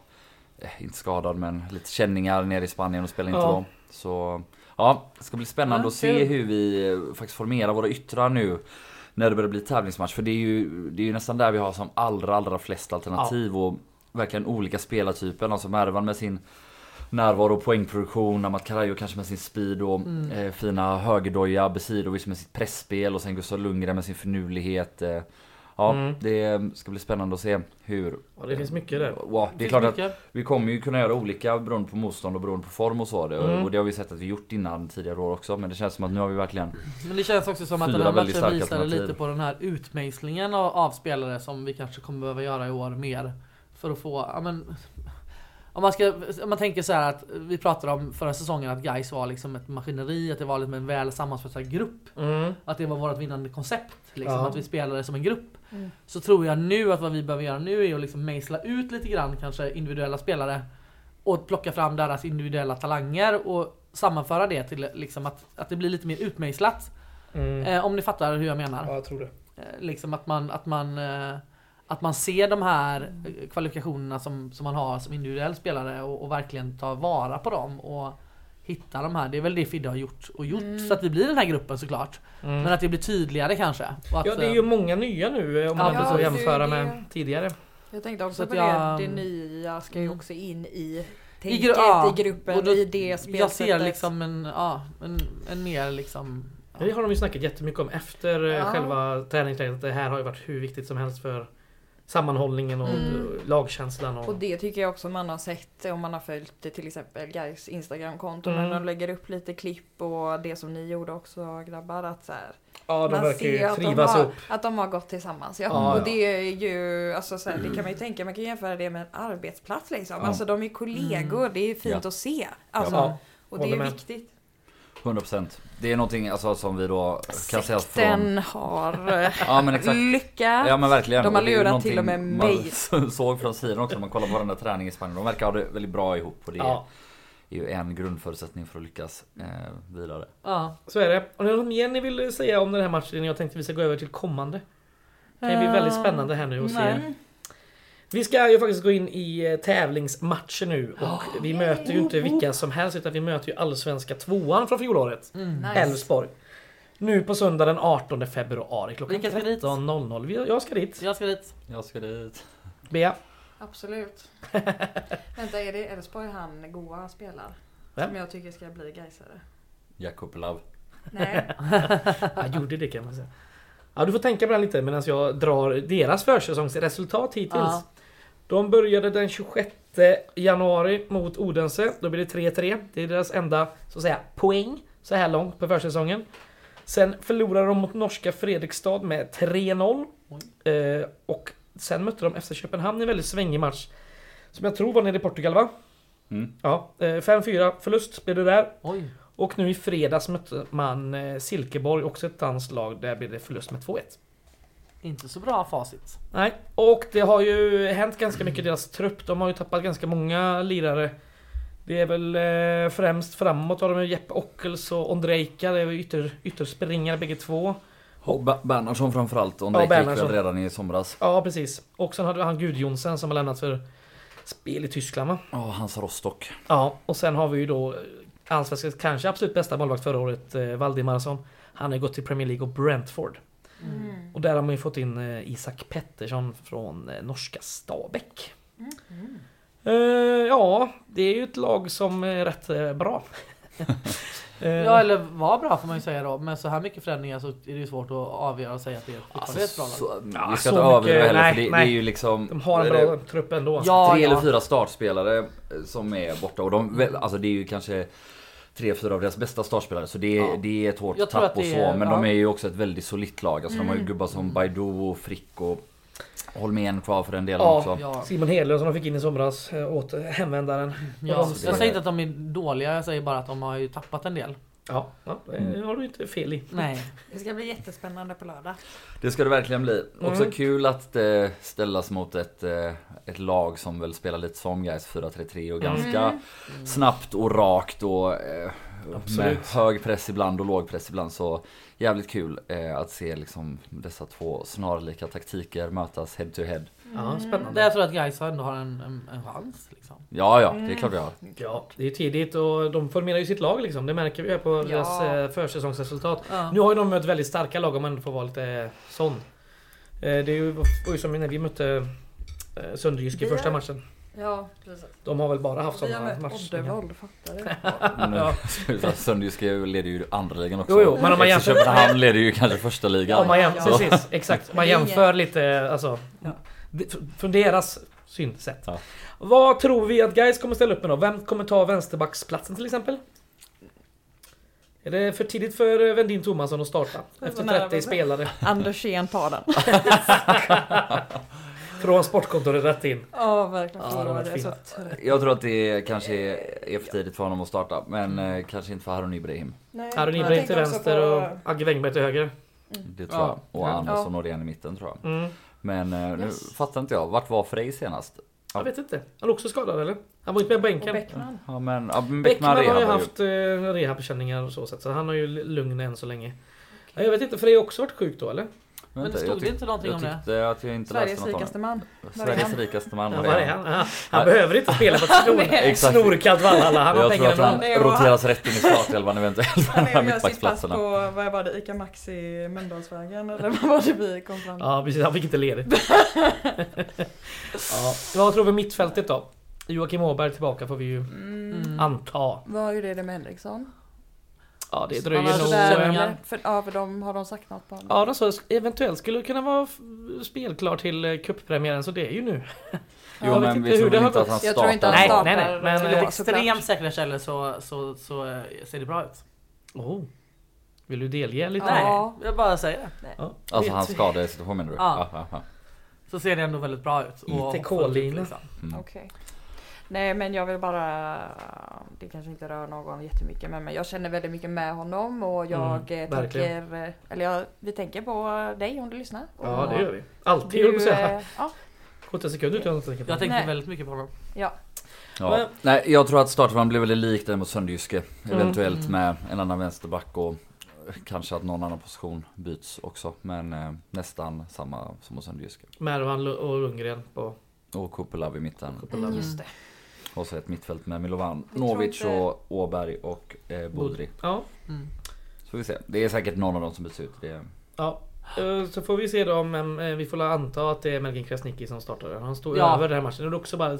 inte skadad men lite känningar nere i Spanien och spelade inte Ja. då. Så ja, det ska bli spännande Ja, att se hur vi faktiskt formerar våra yttrar nu. När det börjar bli tävlingsmatch. För det är ju, det är ju nästan där vi har som allra, allra flest alternativ. Och verkligen olika spelartyper. Alltså Mervan med sin närvaro och poängproduktion. Amat Karajo kanske med sin speed och Mm. eh, fina högerdoja. Besidovic med sitt pressspel och sen Gustav Lundgren med sin finurlighet. Eh, ja, Mm. det ska bli spännande att se hur... Ja, det finns mycket där. Ja, det är Finns klart att mycket. vi kommer ju kunna göra olika beroende på motstånd och beroende på form och så. Det, Mm. Och det har vi sett att vi gjort innan tidigare år också. Men det känns som att nu har vi verkligen... Men det känns också som att den här väldigt matchen visade lite på den här utmejslingen av, av spelare som vi kanske kommer behöva göra i år mer. För att få, ja men... Om man, ska, om man tänker så här att vi pratade om förra säsongen att Guys var liksom ett maskineri, att det var liksom en väl sammansvetsad grupp. Mm. Att det var vårt vinnande koncept. Liksom, Ja. Att vi spelade som en grupp. Mm. Så tror jag nu att vad vi behöver göra nu är att liksom mejsla ut lite grann kanske individuella spelare. Och plocka fram deras individuella talanger och sammanföra det till liksom att, att det blir lite mer utmejslat. Mm. Eh, om ni fattar hur jag menar. Ja, jag tror det. Eh, liksom att man, att man, eh, att man ser de här eh, kvalifikationerna som, som man har som individuell spelare och, och verkligen tar vara på dem och hitta de här. Det är väl det Fidde har gjort och gjort Mm. så att vi blir den här gruppen såklart. Mm. Men att det blir tydligare kanske. Och att, Ja, det är eh, ju många nya nu eh, om man Ja, ja, det- jämföra med tidigare. Jag tänkte Så också att på jag- det, det nya ska ju Mm. också in i I tänket gru- ja, i gruppen, och då- i det jag spelsättet. ser liksom en, ja, en, en mer liksom... Det har de ju snackat jättemycket om efter eh, Ja. själva träningsläget. Det här har ju varit hur viktigt som helst för sammanhållningen och Mm. lagkänslan. Och, Och det tycker jag också man har sett om man har följt till exempel Gais Instagramkonto Mm. när de lägger upp lite klipp och det som ni gjorde också grabbar att så här, ja, de man verkar ser ju att de, har, upp. att de har gått tillsammans. Ja. Ja, och ja. det är ju, alltså så här, det kan man ju tänka, man kan jämföra det med en arbetsplats liksom. Ja. Alltså de är kollegor, det är fint Ja. att se. Alltså, Ja, och det är med. viktigt. 100% Det är någonting alltså, som vi då kan säga från... Sekten har [laughs] Ja men exakt. lyckats. Ja men verkligen. De har Och det lurat till och med mig. Man [laughs] såg från sidan också när man kollar på varenda träning i Spanien. De verkar ha det väldigt bra ihop och det Ja, är ju en grundförutsättning för att lyckas eh, vidare. Ja. så är det. Och något mer ni vill säga om den här matchen? Jag tänkte vi ska gå över till kommande. Det kan ju bli väldigt spännande här nu att se. Nej. Vi ska ju faktiskt gå in i eh, tävlingsmatcher nu och vi möter ju inte vilka som helst utan vi möter ju allsvenska tvåan från fjolåret. Mm. Nice. Elfsborg. Nu på söndag den 18 februari klockan Vilka ska dit? 13.00. Vi- Jag ska dit. Jag ska dit. Jag ska dit. Bea. Absolut. [laughs] Vänta, är det Elfsborg han goa spelar? Vem? Som jag tycker ska bli Gaisare. Jakob Love. Nej. [laughs] Jag gjorde det kan man säga. Ja, du får tänka på det lite medan jag drar deras försäsongsresultat hittills. Ja. De började den 26 januari mot Odense. Då blir det 3-3. Det är deras enda så att säga, poäng så här långt på försäsongen. Sen förlorade de mot norska Fredrikstad med 3-0. Eh, och sen mötte de FC Köpenhamn i en väldigt svängig match. Som jag tror var nere i Portugal va? Mm. Ja, eh, 5-4 förlust blev det där. Oj. Och nu i fredags mötte man eh, Silkeborg, också ett danskt lag. Där blev det förlust med 2-1. Inte så bra facit. Nej, och det har ju hänt ganska mycket i deras trupp. De har ju tappat ganska många lirare. Det är väl eh, främst framåt har de ju Jeppe Ockels och Ondrejka. Det är väl ytter, ytterspringare bägge två. Och Ba- Bernhardsson framförallt. Ondrejka Ja, gick väl redan i somras. Ja, precis. Och sen hade vi han Gudjonsen som har lämnat för spel i Tyskland va? Ja, hans Rostock. Ja, och sen har vi ju då eh, Allsvenskans kanske absolut bästa målvakt förra året, eh, Valdimarsson. Han har gått till Premier League och Brentford. Mm. Och där har man ju fått in eh, Isak Pettersson från eh, norska Stabäck. Mm. Eh, ja, det är ju ett lag som är rätt bra. [laughs] Ja eller var bra får man ju säga då. Med så här mycket förändringar så är det ju svårt att avgöra och säga att det är ett bra lag. så, Ja, vi ska inte överdriva mycket- heller nej, för det, det nej. är ju liksom... De har en är det bra trupp ändå. Ja, tre eller ja. fyra startspelare som är borta och de, alltså det är ju kanske tre, fyra av deras bästa startspelare så det är, Ja. det är ett hårt tapp och så är- men ja. de är ju också ett väldigt solitt lag. Alltså de har ju Mm. gubbar som Baidu och Frick och Holmén kvar för den delen Ja. också. Ja. Simon Hedlund som de fick in i somras eh, åt hemvändaren. Ja, jag säger inte att de är dåliga, jag säger bara att de har ju tappat en del. Ja, ja det har du inte fel i. Nej. [laughs] Det ska bli jättespännande på lördag. Det ska det verkligen bli. Också Mm. kul att det ställas mot ett, eh, ett lag som väl spelar lite som Gais 4-3-3 och Mm. ganska snabbt och rakt och eh, med Absolut. hög press ibland och låg press ibland. Så jävligt kul eh, att se liksom dessa två snarlika taktiker mötas head to head. Ja, Det spännande. jag tror att Gais ändå har en, en, en chans. Liksom. Ja, ja, det är klart jag har. Ja, det är tidigt och de formerar ju sitt lag liksom. Det märker vi här på Ja. deras eh, försäsongsresultat. Ja. Nu har ju de mött väldigt starka lag om man får vara lite sån. Eh, Det är ju, var ju som när vi mötte eh, Sunderjyske i Vi första matchen. Ja, precis. De har väl bara haft Vi har sådana mött matcher. Oddevold, fattar du? [laughs] Nu, [laughs] Sönderjyske leder ju andra ligan också. Jo, jo, men om man jämför- Köpenhamn leder ju kanske första Ja, ligan. om man jämför, Ja. precis, exakt. Man jämför lite, alltså. Ja. Från deras synsätt. Ja. Vad tror vi att guys kommer ställa upp med då? Vem kommer ta vänsterbacksplatsen till exempel? Är det för tidigt för eh, Vendin Thomasson att starta? Efter nära 30 var det. spelare. Andersén tar den. [laughs] Från sportkontoret rätt in. Ja, verkligen. Ja, det har det så. Jag tror att det kanske är för tidigt för honom att starta. Men eh, kanske inte för Harun Ibrahim. Jag Ibrahim till vänster på- och Agge Wängberg till höger. Det tror Ja. jag. Och. Andersson Ja. Norén i mitten tror jag. Mm. Men eh, nu Yes. fattar inte jag. Vart var Frej senast? Ja. Jag vet inte. Han är också skadad eller? Han var inte med på Och bänken. Bäckman. Ja men ja, men Bäckman Bäckman har ju haft eh, rehabkänningar och så sätt. Så han har ju lugn än så länge. Ja, Jag vet inte, för det har också varit sjuk då eller? Men Vänta, stod jag det tyck- inte någonting jag om det? jag inte Sveriges rikaste man. det. Var är Sveriges rikaste man var är det. han? Han behöver inte spela på ett snorkallt Valhalla. Han har Jag tror att han roteras rätt in i startelvan eventuellt. Han är [laughs] mittbacksplatserna. på, vad var det, Ica Maxi Mölndalsvägen eller vad var det vi kom fram? Ja precis, han fick inte ledigt. [laughs] ja. Vad tror vi mittfältet då? Joakim Åberg tillbaka får vi ju Mm. anta. Vad är det med Henriksson? Ja det dröjer nog. eh? För, ja, för de, har de sagt något på honom? Ja de sa eventuellt skulle kunna vara spelklar till eh, cuppremiären så det är ju nu. [laughs] Jo Jag men inte vi tror väl inte att han Jag tror inte startar. han Nej, startar. nej, nej, men, eh, eh, Enligt extremt säkra källor så, så, så eh, ser det bra ut. Oh. Vill du delge lite? Ja. Nej, jag bara säger det. Ja. Alltså hans skadesituation menar du? Ja. ja. Så ser det ändå väldigt bra ut. ITK-lina. liksom. Mm. Okej. Nej men jag vill bara, det kanske inte rör någon jättemycket men, men jag känner väldigt mycket med honom och jag Mm, eh, verkligen. tänker, eh, eller jag, vi tänker på dig om du lyssnar. Ja det gör vi. Alltid höll jag säga. eh, ja, 17 sekunder utan att tänka på Jag tänkte Nej. väldigt mycket på honom. ja. Ja. Men- Nej, jag tror att startelvan blir väldigt lik den mot Sönderjyske. Eventuellt Mm. med en annan vänsterback och kanske att någon annan position byts också. Men eh, nästan samma som mot Sönderjyske. Mervan och Lundgren på Och Kupelav i mitten. Mm. Just det. Och så ett mittfält med Milovan, Novic inte- och Åberg och eh, Bodri. Ja. Mm. Så får vi se. Det är säkert någon av dem som byts ut. Det. Ja. Eh, Så får vi se då om eh, vi får anta att det är Melvin Krasniqi som startar. Han står Ja. över den här matchen. Är det också bara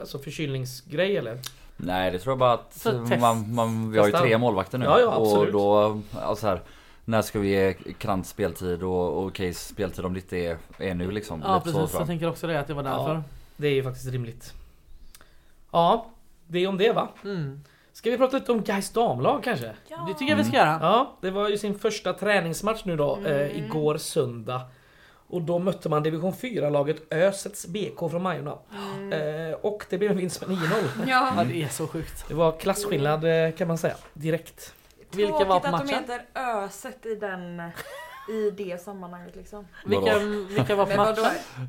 alltså förkylningsgrej eller? Nej det tror jag bara att man, man, vi har ju tre målvakter nu. Ja, ja, och då, alltså här, när ska vi ge Krantz speltid och, och Case speltid om det inte är, är nu liksom? Ja precis, jag. tänker också det att det var därför. Ja. Det är ju faktiskt rimligt. Ja, det är om det va? Mm. Ska vi prata lite om Gais damlag kanske? Det tycker jag vi ska göra. Ja, det var ju sin första träningsmatch nu då, eh, igår söndag. Och då mötte man division 4-laget Ösets BK från Majorna. Eh, och det blev en vinst med 9-0. Ja Ja. det är så sjukt. Det var klasskillnad eh, kan man säga, direkt. Vilka var på Tråkigt att matchen? de heter Öset i den, i det sammanhanget liksom. [laughs] Vilka, vilka var på matchen?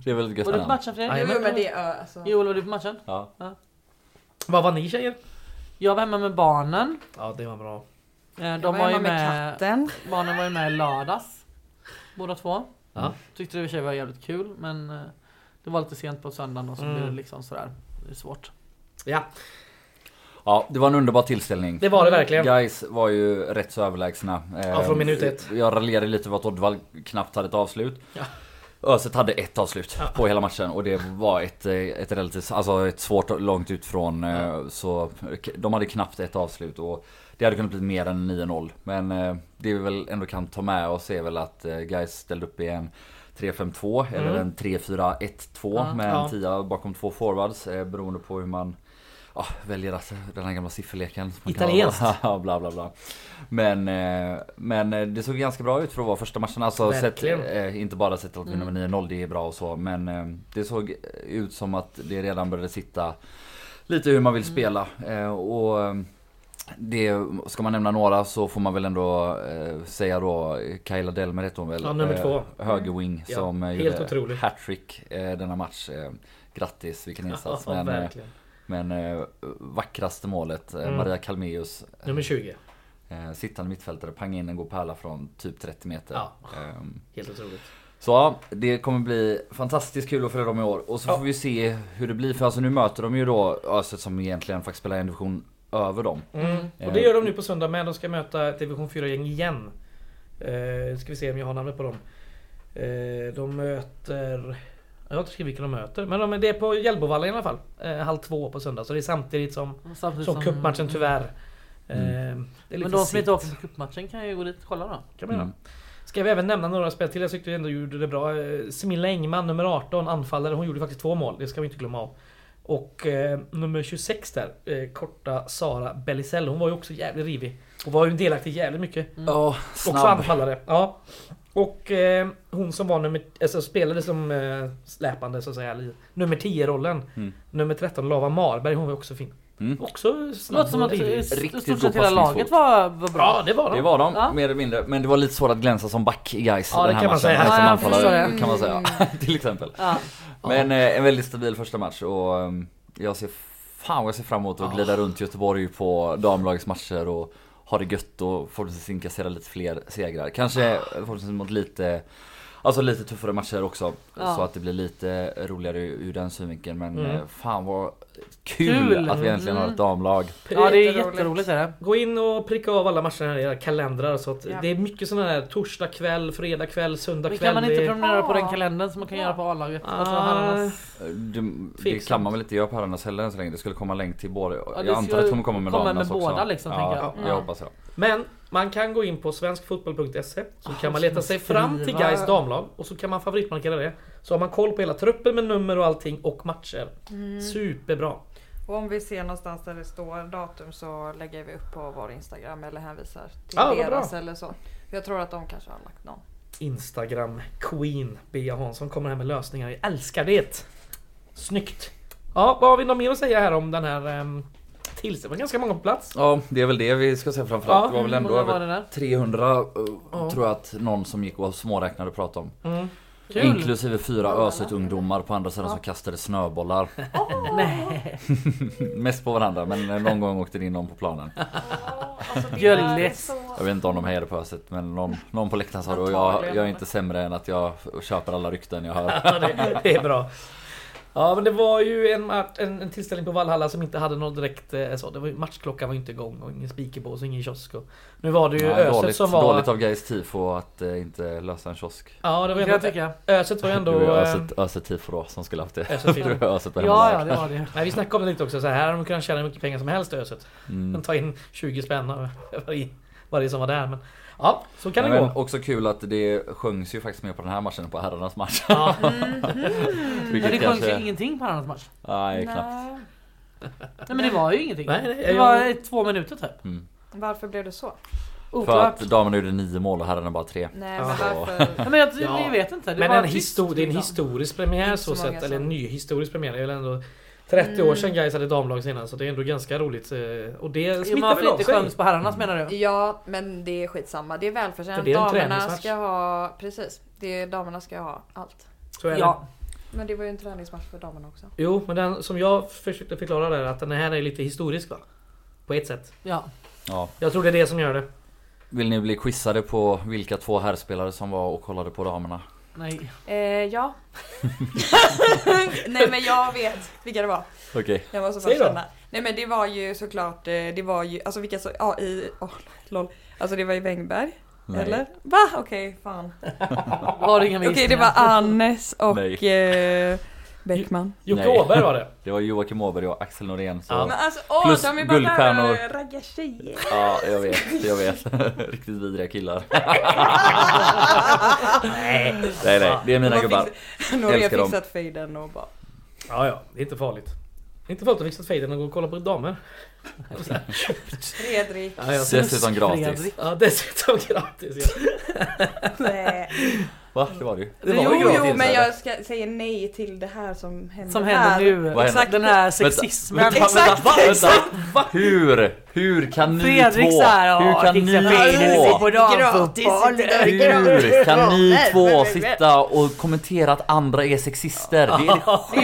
Det är väldigt gött Var du på matchen Fredrik? Jo men det är ö alltså. Jo, var du på matchen? Ja. Vad var ni tjejer? Jag var hemma med barnen. Ja, det var bra. Eh, Jag De var ju hemma med, katten. barnen var ju med i lördags. Båda två. Ja. Tyckte det i och för sig var jävligt kul men eh, det var lite sent på söndagen och så Mm. blev det liksom sådär. Det är svårt. Ja, ja, det var en underbar tillställning. det var det verkligen. Guys var ju rätt så överlägsna. Eh, Ja, från minut ett. Jag raljerade lite över att Oddvall knappt hade ett avslut. Ja. Öset hade ett avslut Ja. på hela matchen och det var ett, eh, ett relativt, alltså ett svårt långt ut från eh, så de hade knappt ett avslut och det hade kunnat bli mer än 9-0. Men eh, det vi väl ändå kan ta med oss är väl att Guys ställde upp i en 3-5-2 eller Mm. en 3-4-1-2 Ja. med en Ja. tia bakom två forwards beroende på hur man ja, väljer att den här gamla sifferleken. Italienskt. [laughs] Ja, bla bla bla. Men, eh, men eh, det såg ganska bra ut för att vara första matchen. Alltså sett, Verkligen. eh, inte bara sett att vinna med 9-0, det är bra och så. Men det såg ut som att det redan började sitta lite hur man vill spela. Eh, och det, ska man nämna några så får man väl ändå eh, säga då Kaila Delmer heter hon väl? Ja, nummer två. Eh, högerwing Ja, som eh, gjorde hattrick eh, denna match. Eh, grattis, vilken [laughs] insats. Ja, men, verkligen. Men eh, vackraste målet, eh, Mm. Maria Kalmeus. eh, Nummer 20. Eh, sittande mittfältare, pang in en god pärla från typ 30 meter. Ja. Ehm, Helt otroligt. så ja, det kommer bli fantastiskt kul att följa dem i år. Och så Ja. får vi se hur det blir. För alltså nu möter de ju då Öset som egentligen faktiskt spelar en division över dem. Mm. Och det gör de nu på söndag med. De ska möta ett division 4-gäng igen. Eh, ska vi se om jag har namnet på dem. Eh, de möter... Jag har inte skrivit vilka de möter. Men de, det är på Hjällbovallen i alla fall. Eh, halv två på söndag. Så det är samtidigt som, Samtidigt som cupmatchen tyvärr. Eh, det är lite Men de som inte åker på cupmatchen kan ju gå dit och kolla då. kan man. Mm. Ska vi även nämna några spel till? Jag tyckte ändå gjorde det bra. Eh, Semilla Engman, nummer 18, anfallare. Hon gjorde faktiskt två mål. Det ska vi inte glömma av. Och eh, nummer 26 där, eh, korta Sara Bellisell. Hon var ju också jävligt rivig. Hon var ju delaktig jävligt mycket. Ja, Också snabb. anfallare. Ja. Och eh, hon som var nummer... Alltså spelade som eh, släpande så att säga. Nummer 10-rollen. Mm. Nummer 13, Lava Marberg. Hon var också fin. Mm. Också snabb låter som och att Riktigt stort sett hela laget var, var bra. Ja, det var de. Det var de, Ja. mer eller mindre. Men det var lite svårt att glänsa som back i Gais Ja, det kan man säga. Som Ja, anfallare, kan man säga. Till exempel. Ja. Men eh, en väldigt stabil första match och um, jag ser Fan vad jag ser fram emot att Ja. glida runt Göteborg på damlagets matcher och ha det gött och förhoppningsvis inkassera lite fler segrar. Kanske förhoppningsvis mot lite Alltså lite tuffare matcher också. Ja. Så att det blir lite roligare ur den synvinkeln. Men Mm. eh, fan vad kul, Kul. att vi äntligen har Mm. ett damlag. ja, det är Jätteroligt. är det. Gå in och pricka av alla matcherna i era kalendrar. Så att Ja. Det är mycket sådana här torsdag kväll, fredag kväll, söndag Men kväll. kan man inte Det är- prenumerera på den Ah. kalendern som man kan göra på A-laget? Alltså Ah. herrarnas. Eh, Det, det kan man väl inte göra på herrarnas heller än så länge. Det skulle komma länk till båda. det jag antar att det kommer komma med damernas med också. båda liksom, ja, jag. jag. jag Ja. hoppas jag. Men man kan gå in på svenskfotboll.se så Ah, kan man leta sig fram till Gais damlag och så kan man favoritmarkera det. Så har man koll på hela truppen med nummer och allting och matcher. Mm. Superbra. Och om vi ser någonstans där det står datum så lägger vi upp på vår Instagram eller hänvisar till vad deras eller så. Jag tror att de kanske har lagt någon. Instagram Queen Bea Hansson kommer här med lösningar. Jag älskar det! Snyggt! Ja, vad har vi något mer att säga här om den här um, tills Det var ganska många på plats. Ja, det är väl det vi ska säga framförallt. Ja, det var väl ändå var över det där? 300 uh, Ja. tror jag att någon som gick och småräknade och pratade om. Mm. Kul! Inklusive fyra öset ungdomar på andra sidan som kastade snöbollar. [laughs] Nej. [laughs] Mest på varandra men eh, någon gång åkte det in någon på planen. Alltså, Jag vet inte om de hejade på öset men någon, någon på läktaren sa det och jag, jag är inte sämre än att jag köper alla rykten jag hör. Ja, det, det är bra. [laughs] Ja men det var ju en, en, en tillställning på Valhalla som inte hade något direkt eh, så. Det var, ju- matchklockan var inte igång och ingen speakerbås och ingen kiosk. Och, nu var det ju Ja, Öset dåligt, som var... dåligt av Gais tifo att eh, inte lösa en kiosk. Ja det var jag ändå. Öset var ju ändå... [laughs] Det var ju eh, Öset, öset tifo då som skulle haft det. Öset tifo. [laughs] Det Öset Ja, ja, det var det. Nej vi snackade om det lite också, så här har de kunnat tjäna hur mycket pengar som helst Öset. Mm. De tar in 20 spänn av varje, varje som var där. Men ja, så kan det men gå. också kul att det sjöngs ju faktiskt med på den här matchen, på herrarnas match. Ja, [laughs] Men Vilket det sjöngs ju kanske... ingenting på annans match. Nej, knappt. Nej. Nej men det var ju ingenting. Nej, nej, det jag- var två minuter typ. Mm. Varför blev det så? För Oklart. att damerna gjorde nio mål och herrarna bara tre. Nej men varför? Ja, men jag, Ja. jag vet inte. Det men en histor- det är en historisk premiär så så sett. Eller en ny historisk premiär. Det är väl ändå 30 år sedan Gais hade damlag senast. Så det är ändå ganska roligt. eh, Och det Jo, smittar varför väl av inte sig. på herrarnas menar du? Ja men det är skitsamma. Det är För välförtjänt. det är en Damerna ska ha... Precis. Det är, damerna ska ha allt. Så är det. Ja. Men det var ju en träningsmatch för damerna också. Jo, men den som jag försökte förklara där att den här är lite historisk va? På ett sätt. ja. Ja. Jag tror det är det som gör det. Vill ni bli quizade på vilka två herrspelare som var och kollade på damerna? Nej. Eh, ja. [laughs] Nej men jag vet vilka det var. Okej. Jag måste bara Säg då. känna. Nej men det var ju såklart, eh, det var ju, alltså vilka så, ja i, åh lol. Alltså det var ju Wängberg. Nej. Eller? Va? Okej, fan. Du inga Okej det gissningar? var Annes och Nej. eh, Bäckman. Jocke Nej. Åberg var det. [laughs] Det var Joakim Åberg och Axel Norén. Så... Ja. Men alltså åh, Plus de är bara guldstjärnor. raggar tjejer. Ja, jag vet. Jag vet. [laughs] Riktigt vidriga killar. [laughs] Nej. Nej, nej. Det är mina har gubbar. fix- Nu har jag fixat fejden och bara. Ja, ja. Det är inte farligt. Inte folk har fixat fejden och gå och kolla på damer. Fredrik. Ja, Dessutom gratis. Fredrik. Ja, dessutom gratis. Ja. Va? Det var det ju. Det var jo, ju gratis. jo, men jag ska säga nej till det här som händer Som här. händer nu. Vad Exakt den här sexismen. Vänta, Exakt, vänta, vänta, exakt. vänta. Hur? Hur kan ni Fredrik två? här, hur "Åh, kan ni två? Hur kan ni två sitta och kommentera att andra är sexister? Det är det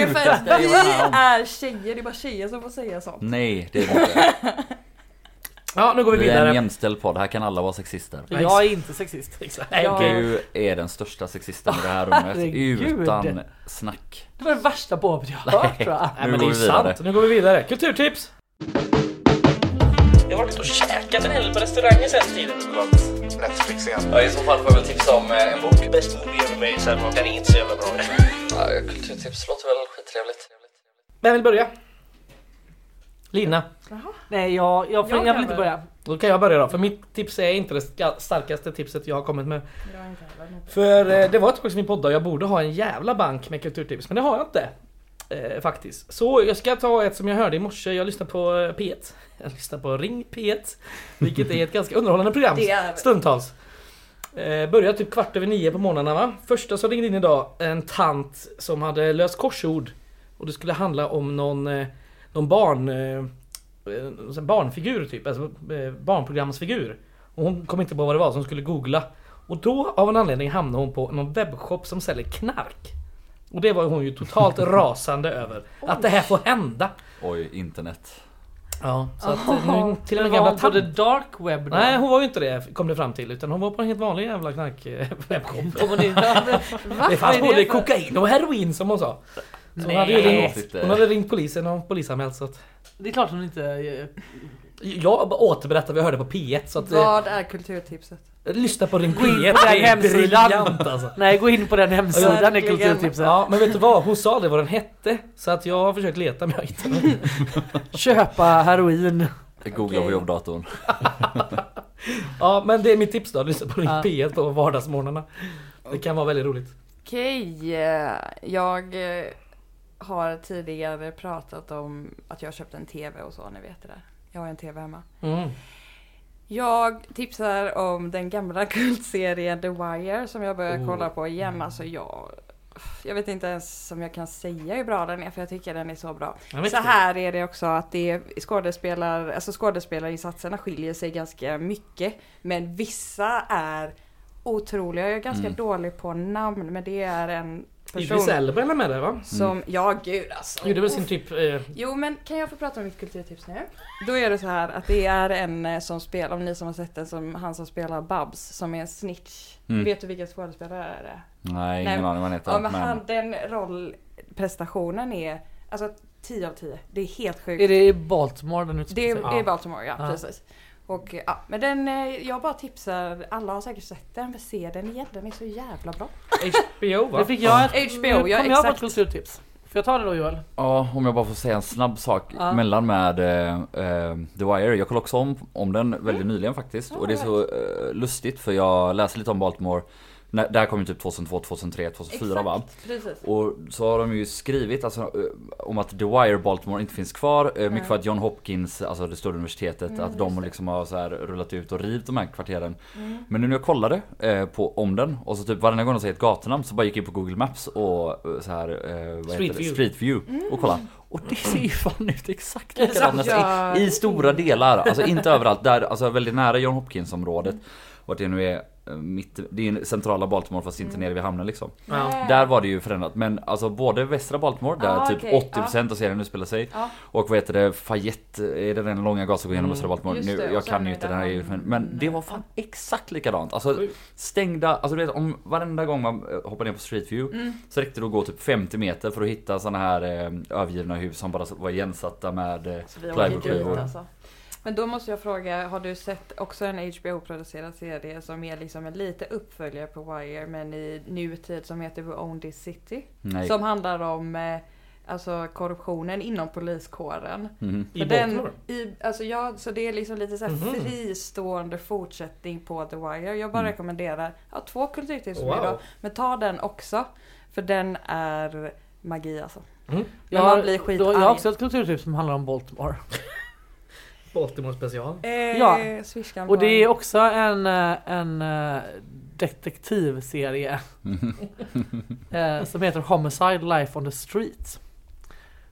sjukaste jag vi är tjejer, det är bara tjejer som får säga sånt. Nej, det är det inte. [laughs] Ja, nu går vi Vi är en vidare. jämställd podd, här kan alla vara sexister. Jag är inte sexist. [laughs] Exakt. Nej, Ja. okej. Du är den största sexisten i det här rummet, utan snack. Det var det värsta påhoppet jag har hört tror jag. Nej men det är vidare. sant. Nu går vi vidare. Kulturtips! Jag har varit och käkat en hel på restauranger sen tiden. Netflix igen. Ja, I så fall får jag väl tipsa om eh, en bok. Bäst movie ever made, sen den är inte så jävla bra. Ja, kulturtips låter väl skittrevligt. Vem vill börja? Lina. Nej jag, jag, Jag jag, vill inte börja. Då kan jag börja då, för mitt tips är inte det starkaste tipset jag har kommit med. Jag har inte heller något. För eh, det var ett tag sedan vi poddade och jag borde ha en jävla bank med kulturtips, men det har jag inte. Eh, faktiskt. Så jag ska ta ett som jag hörde i morse, jag lyssnade på eh, P1. [laughs] Jag lyssnade på Ring P1. Vilket är ett ganska underhållande program. [laughs] Det är- Stundtals. Eh, började typ kvart över nio på morgnarna va? Första som ringde in idag, en tant som hade löst korsord. Och det skulle handla om någon, eh, någon barn... Eh, barnfigur typ, alltså eh, barnprogramsfigur. Och hon kom inte på vad det var så hon skulle googla. Och då av en anledning hamnade hon på någon webbshop som säljer knark. Och det var hon ju totalt [laughs] rasande över. Att det här får hända. Oj, internet. Ja, så att eh, nu till och med gamla hon på the tant. dark web då? Nej hon var ju inte det kom det fram till utan hon var på en helt vanlig jävla knark [laughs] webbshop. Om hon inte- Va? [laughs] Det fanns både kokain och heroin som hon sa. Så hon, hade ju ringt, hon hade ringt polisen och polisanmält så att Det är klart hon inte... eh, Jag återberättar vad jag hörde på P1 så att eh, Vad är kulturtipset? Lyssna på Ring Gå in P1 på den det är hemsidan. briljant alltså. Nej gå in på den hemsidan är kulturtipset. Ja men vet du vad? Hon sa det vad den hette Så att jag har försökt leta men jag hittar den [laughs] Köpa heroin. Googla på jobbdatorn. [laughs] Ja men det är mitt tips då, lyssna på Ring Ja. P1 på vardagsmorgnarna Det kan vara väldigt roligt Okej, eh, jag har tidigare pratat om att jag köpt en TV och så, ni vet det där. Jag har en TV hemma. mm. Jag tipsar om den gamla [laughs] kultserien The Wire som jag börjar Oh. kolla på igen. Alltså jag... Jag vet inte ens om jag kan säga hur bra den är för jag tycker den är så bra. Så här är det också att det är skådespelar, alltså skådespelarinsatserna skiljer sig ganska mycket. Men vissa är otroliga. Jag är ganska Mm. dålig på namn men det är en Idris person Elba är med där va? som, ja gud alltså. Gjorde väl sin typ... Eh, Jo men kan jag få prata om mitt kulturtips nu? Då är det så här att det är en eh, som spelar, om ni som har sett den, som han som spelar Babs som är en snitch. Mm. Vet du vilken skådespelare är det? Nej, ingen aning vad han heter. Ja men men han, den rollprestationen är alltså 10 av 10. Det är helt sjukt. Är det i Baltimore den Det utspelar är, sig? det är Baltimore, ja, Ja. precis. Och ja, men den, eh, jag bara tipsar, alla har säkert sett den, men se den igen, den är så jävla bra. HBO va? Nu fick jag ett... HBO, ja, kom jag på ett kulturtips. Får jag ta det då Joel? Ja, om jag bara får säga en snabb sak Ja. mellan med eh, eh, The Wire. Jag kollade också om, om den väldigt nyligen faktiskt. Ja, och det är så eh, lustigt för jag läste lite om Baltimore. När, det här kom ju typ 2002, 2003, 2004 va? Precis. Och så har de ju skrivit alltså, eh, om att The Wire Baltimore inte finns kvar. eh, Mycket för att John Hopkins, alltså det stora universitetet, Mm, att de liksom har så här rullat ut och rivit de här kvarteren. Mm. Men nu när jag kollade eh, på, om den och så typ varje gång de säger ett gatunamn så bara gick jag in på Google Maps och eh, så här, eh, vad Street heter det? view. Street view och kolla. Och det ser ju fan ut exakt likadant Ja. I, I stora delar, alltså inte överallt. Där, alltså väldigt nära John Hopkins området. Vart det nu är mitt, det är centrala Baltimore fast inte nere vid hamnen liksom. Ja. Där var det ju förändrat men alltså både västra Baltimore där Ah, typ okej, 80% av serien utspelar sig Ja. och vad heter det, Fayette, är det den långa gasen går genom Mm. östra Baltimore? Just Nu, det, jag kan ju inte den här men, men det var fan exakt likadant. Alltså stängda, alltså du vet om varenda gång man eh, hoppar ner på Street View Mm. så räckte det att gå typ 50 meter för att hitta såna här eh, övergivna hus som bara var igensatta med eh, plywoodskivor. alltså. Men då måste jag fråga, har du sett också en HBO-producerad serie som är liksom en lite uppföljare på Wire men i nutid som heter We Own This City? Nej. Som handlar om eh, alltså korruptionen inom poliskåren. Mhm. I den, i, alltså ja, så det är liksom lite så här Mhm. fristående fortsättning på The Wire. Jag bara Mm. rekommenderar, ja två kulturtips Wow. idag. Men ta den också. För den är magi alltså. Mm. Jag, har, blir då, skitarg. jag har också ett kulturtips som handlar om Baltimore. [laughs] Baltimore special. Eh, Ja. Och på det är också en, eh, en eh, detektivserie. [laughs] eh, som heter Homicide Life on the Street.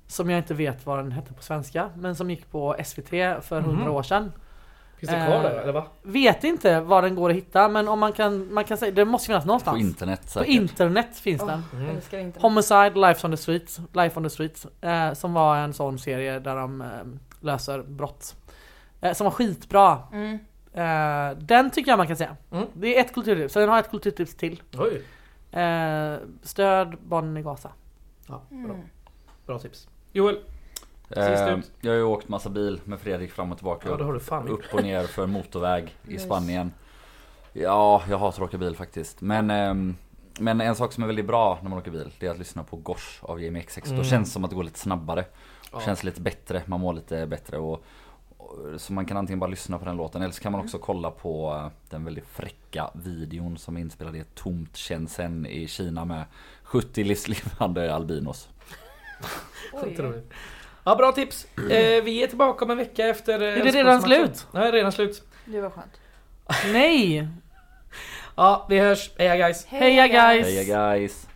Som jag inte vet vad den hette på svenska, men som gick på SVT för hundra Mhm. år sedan. Finns det kvar Eh, där eller va? Vet inte var den går att hitta, men om man kan, man kan säga, det måste finnas På någonstans. internet På säkert. internet finns den. Mm. Homicide, Life on the Street, Life on the Street. Eh, som var en sån serie där de eh, löser brott. Eh, som var skitbra. Mm. Eh, den tycker jag man kan säga. Mm. Det är ett kulturtips, sen har jag ett kulturtips till. Oj. Eh, stöd barnen i Gaza. Ja, bra. Mm. bra tips. Joel, Eh, jag har ju åkt massa bil med Fredrik fram och tillbaka. ja det har du fan upp och ner för motorväg i. Spanien. Ja, jag hatar att åka bil faktiskt. Men, ehm, men en sak som är väldigt bra när man åker bil, det är att lyssna på Gosh av Jamie XX. Mm. Då känns det som att det går lite snabbare. Ja. Känns lite bättre, man mår lite bättre. Och, så man kan antingen bara lyssna på den låten eller så kan man också kolla på eh, den väldigt fräcka videon som är inspelad i ett tomt Shenzhen i Kina med 70 livslevande albinos. [laughs] Ja, bra tips. Eh, vi är tillbaka om en vecka efter... eh, Är det redan slut? Ja, det är redan slut. Det var skönt. [laughs] Nej! Ja, vi hörs. Heja guys! Heja guys! Heja guys!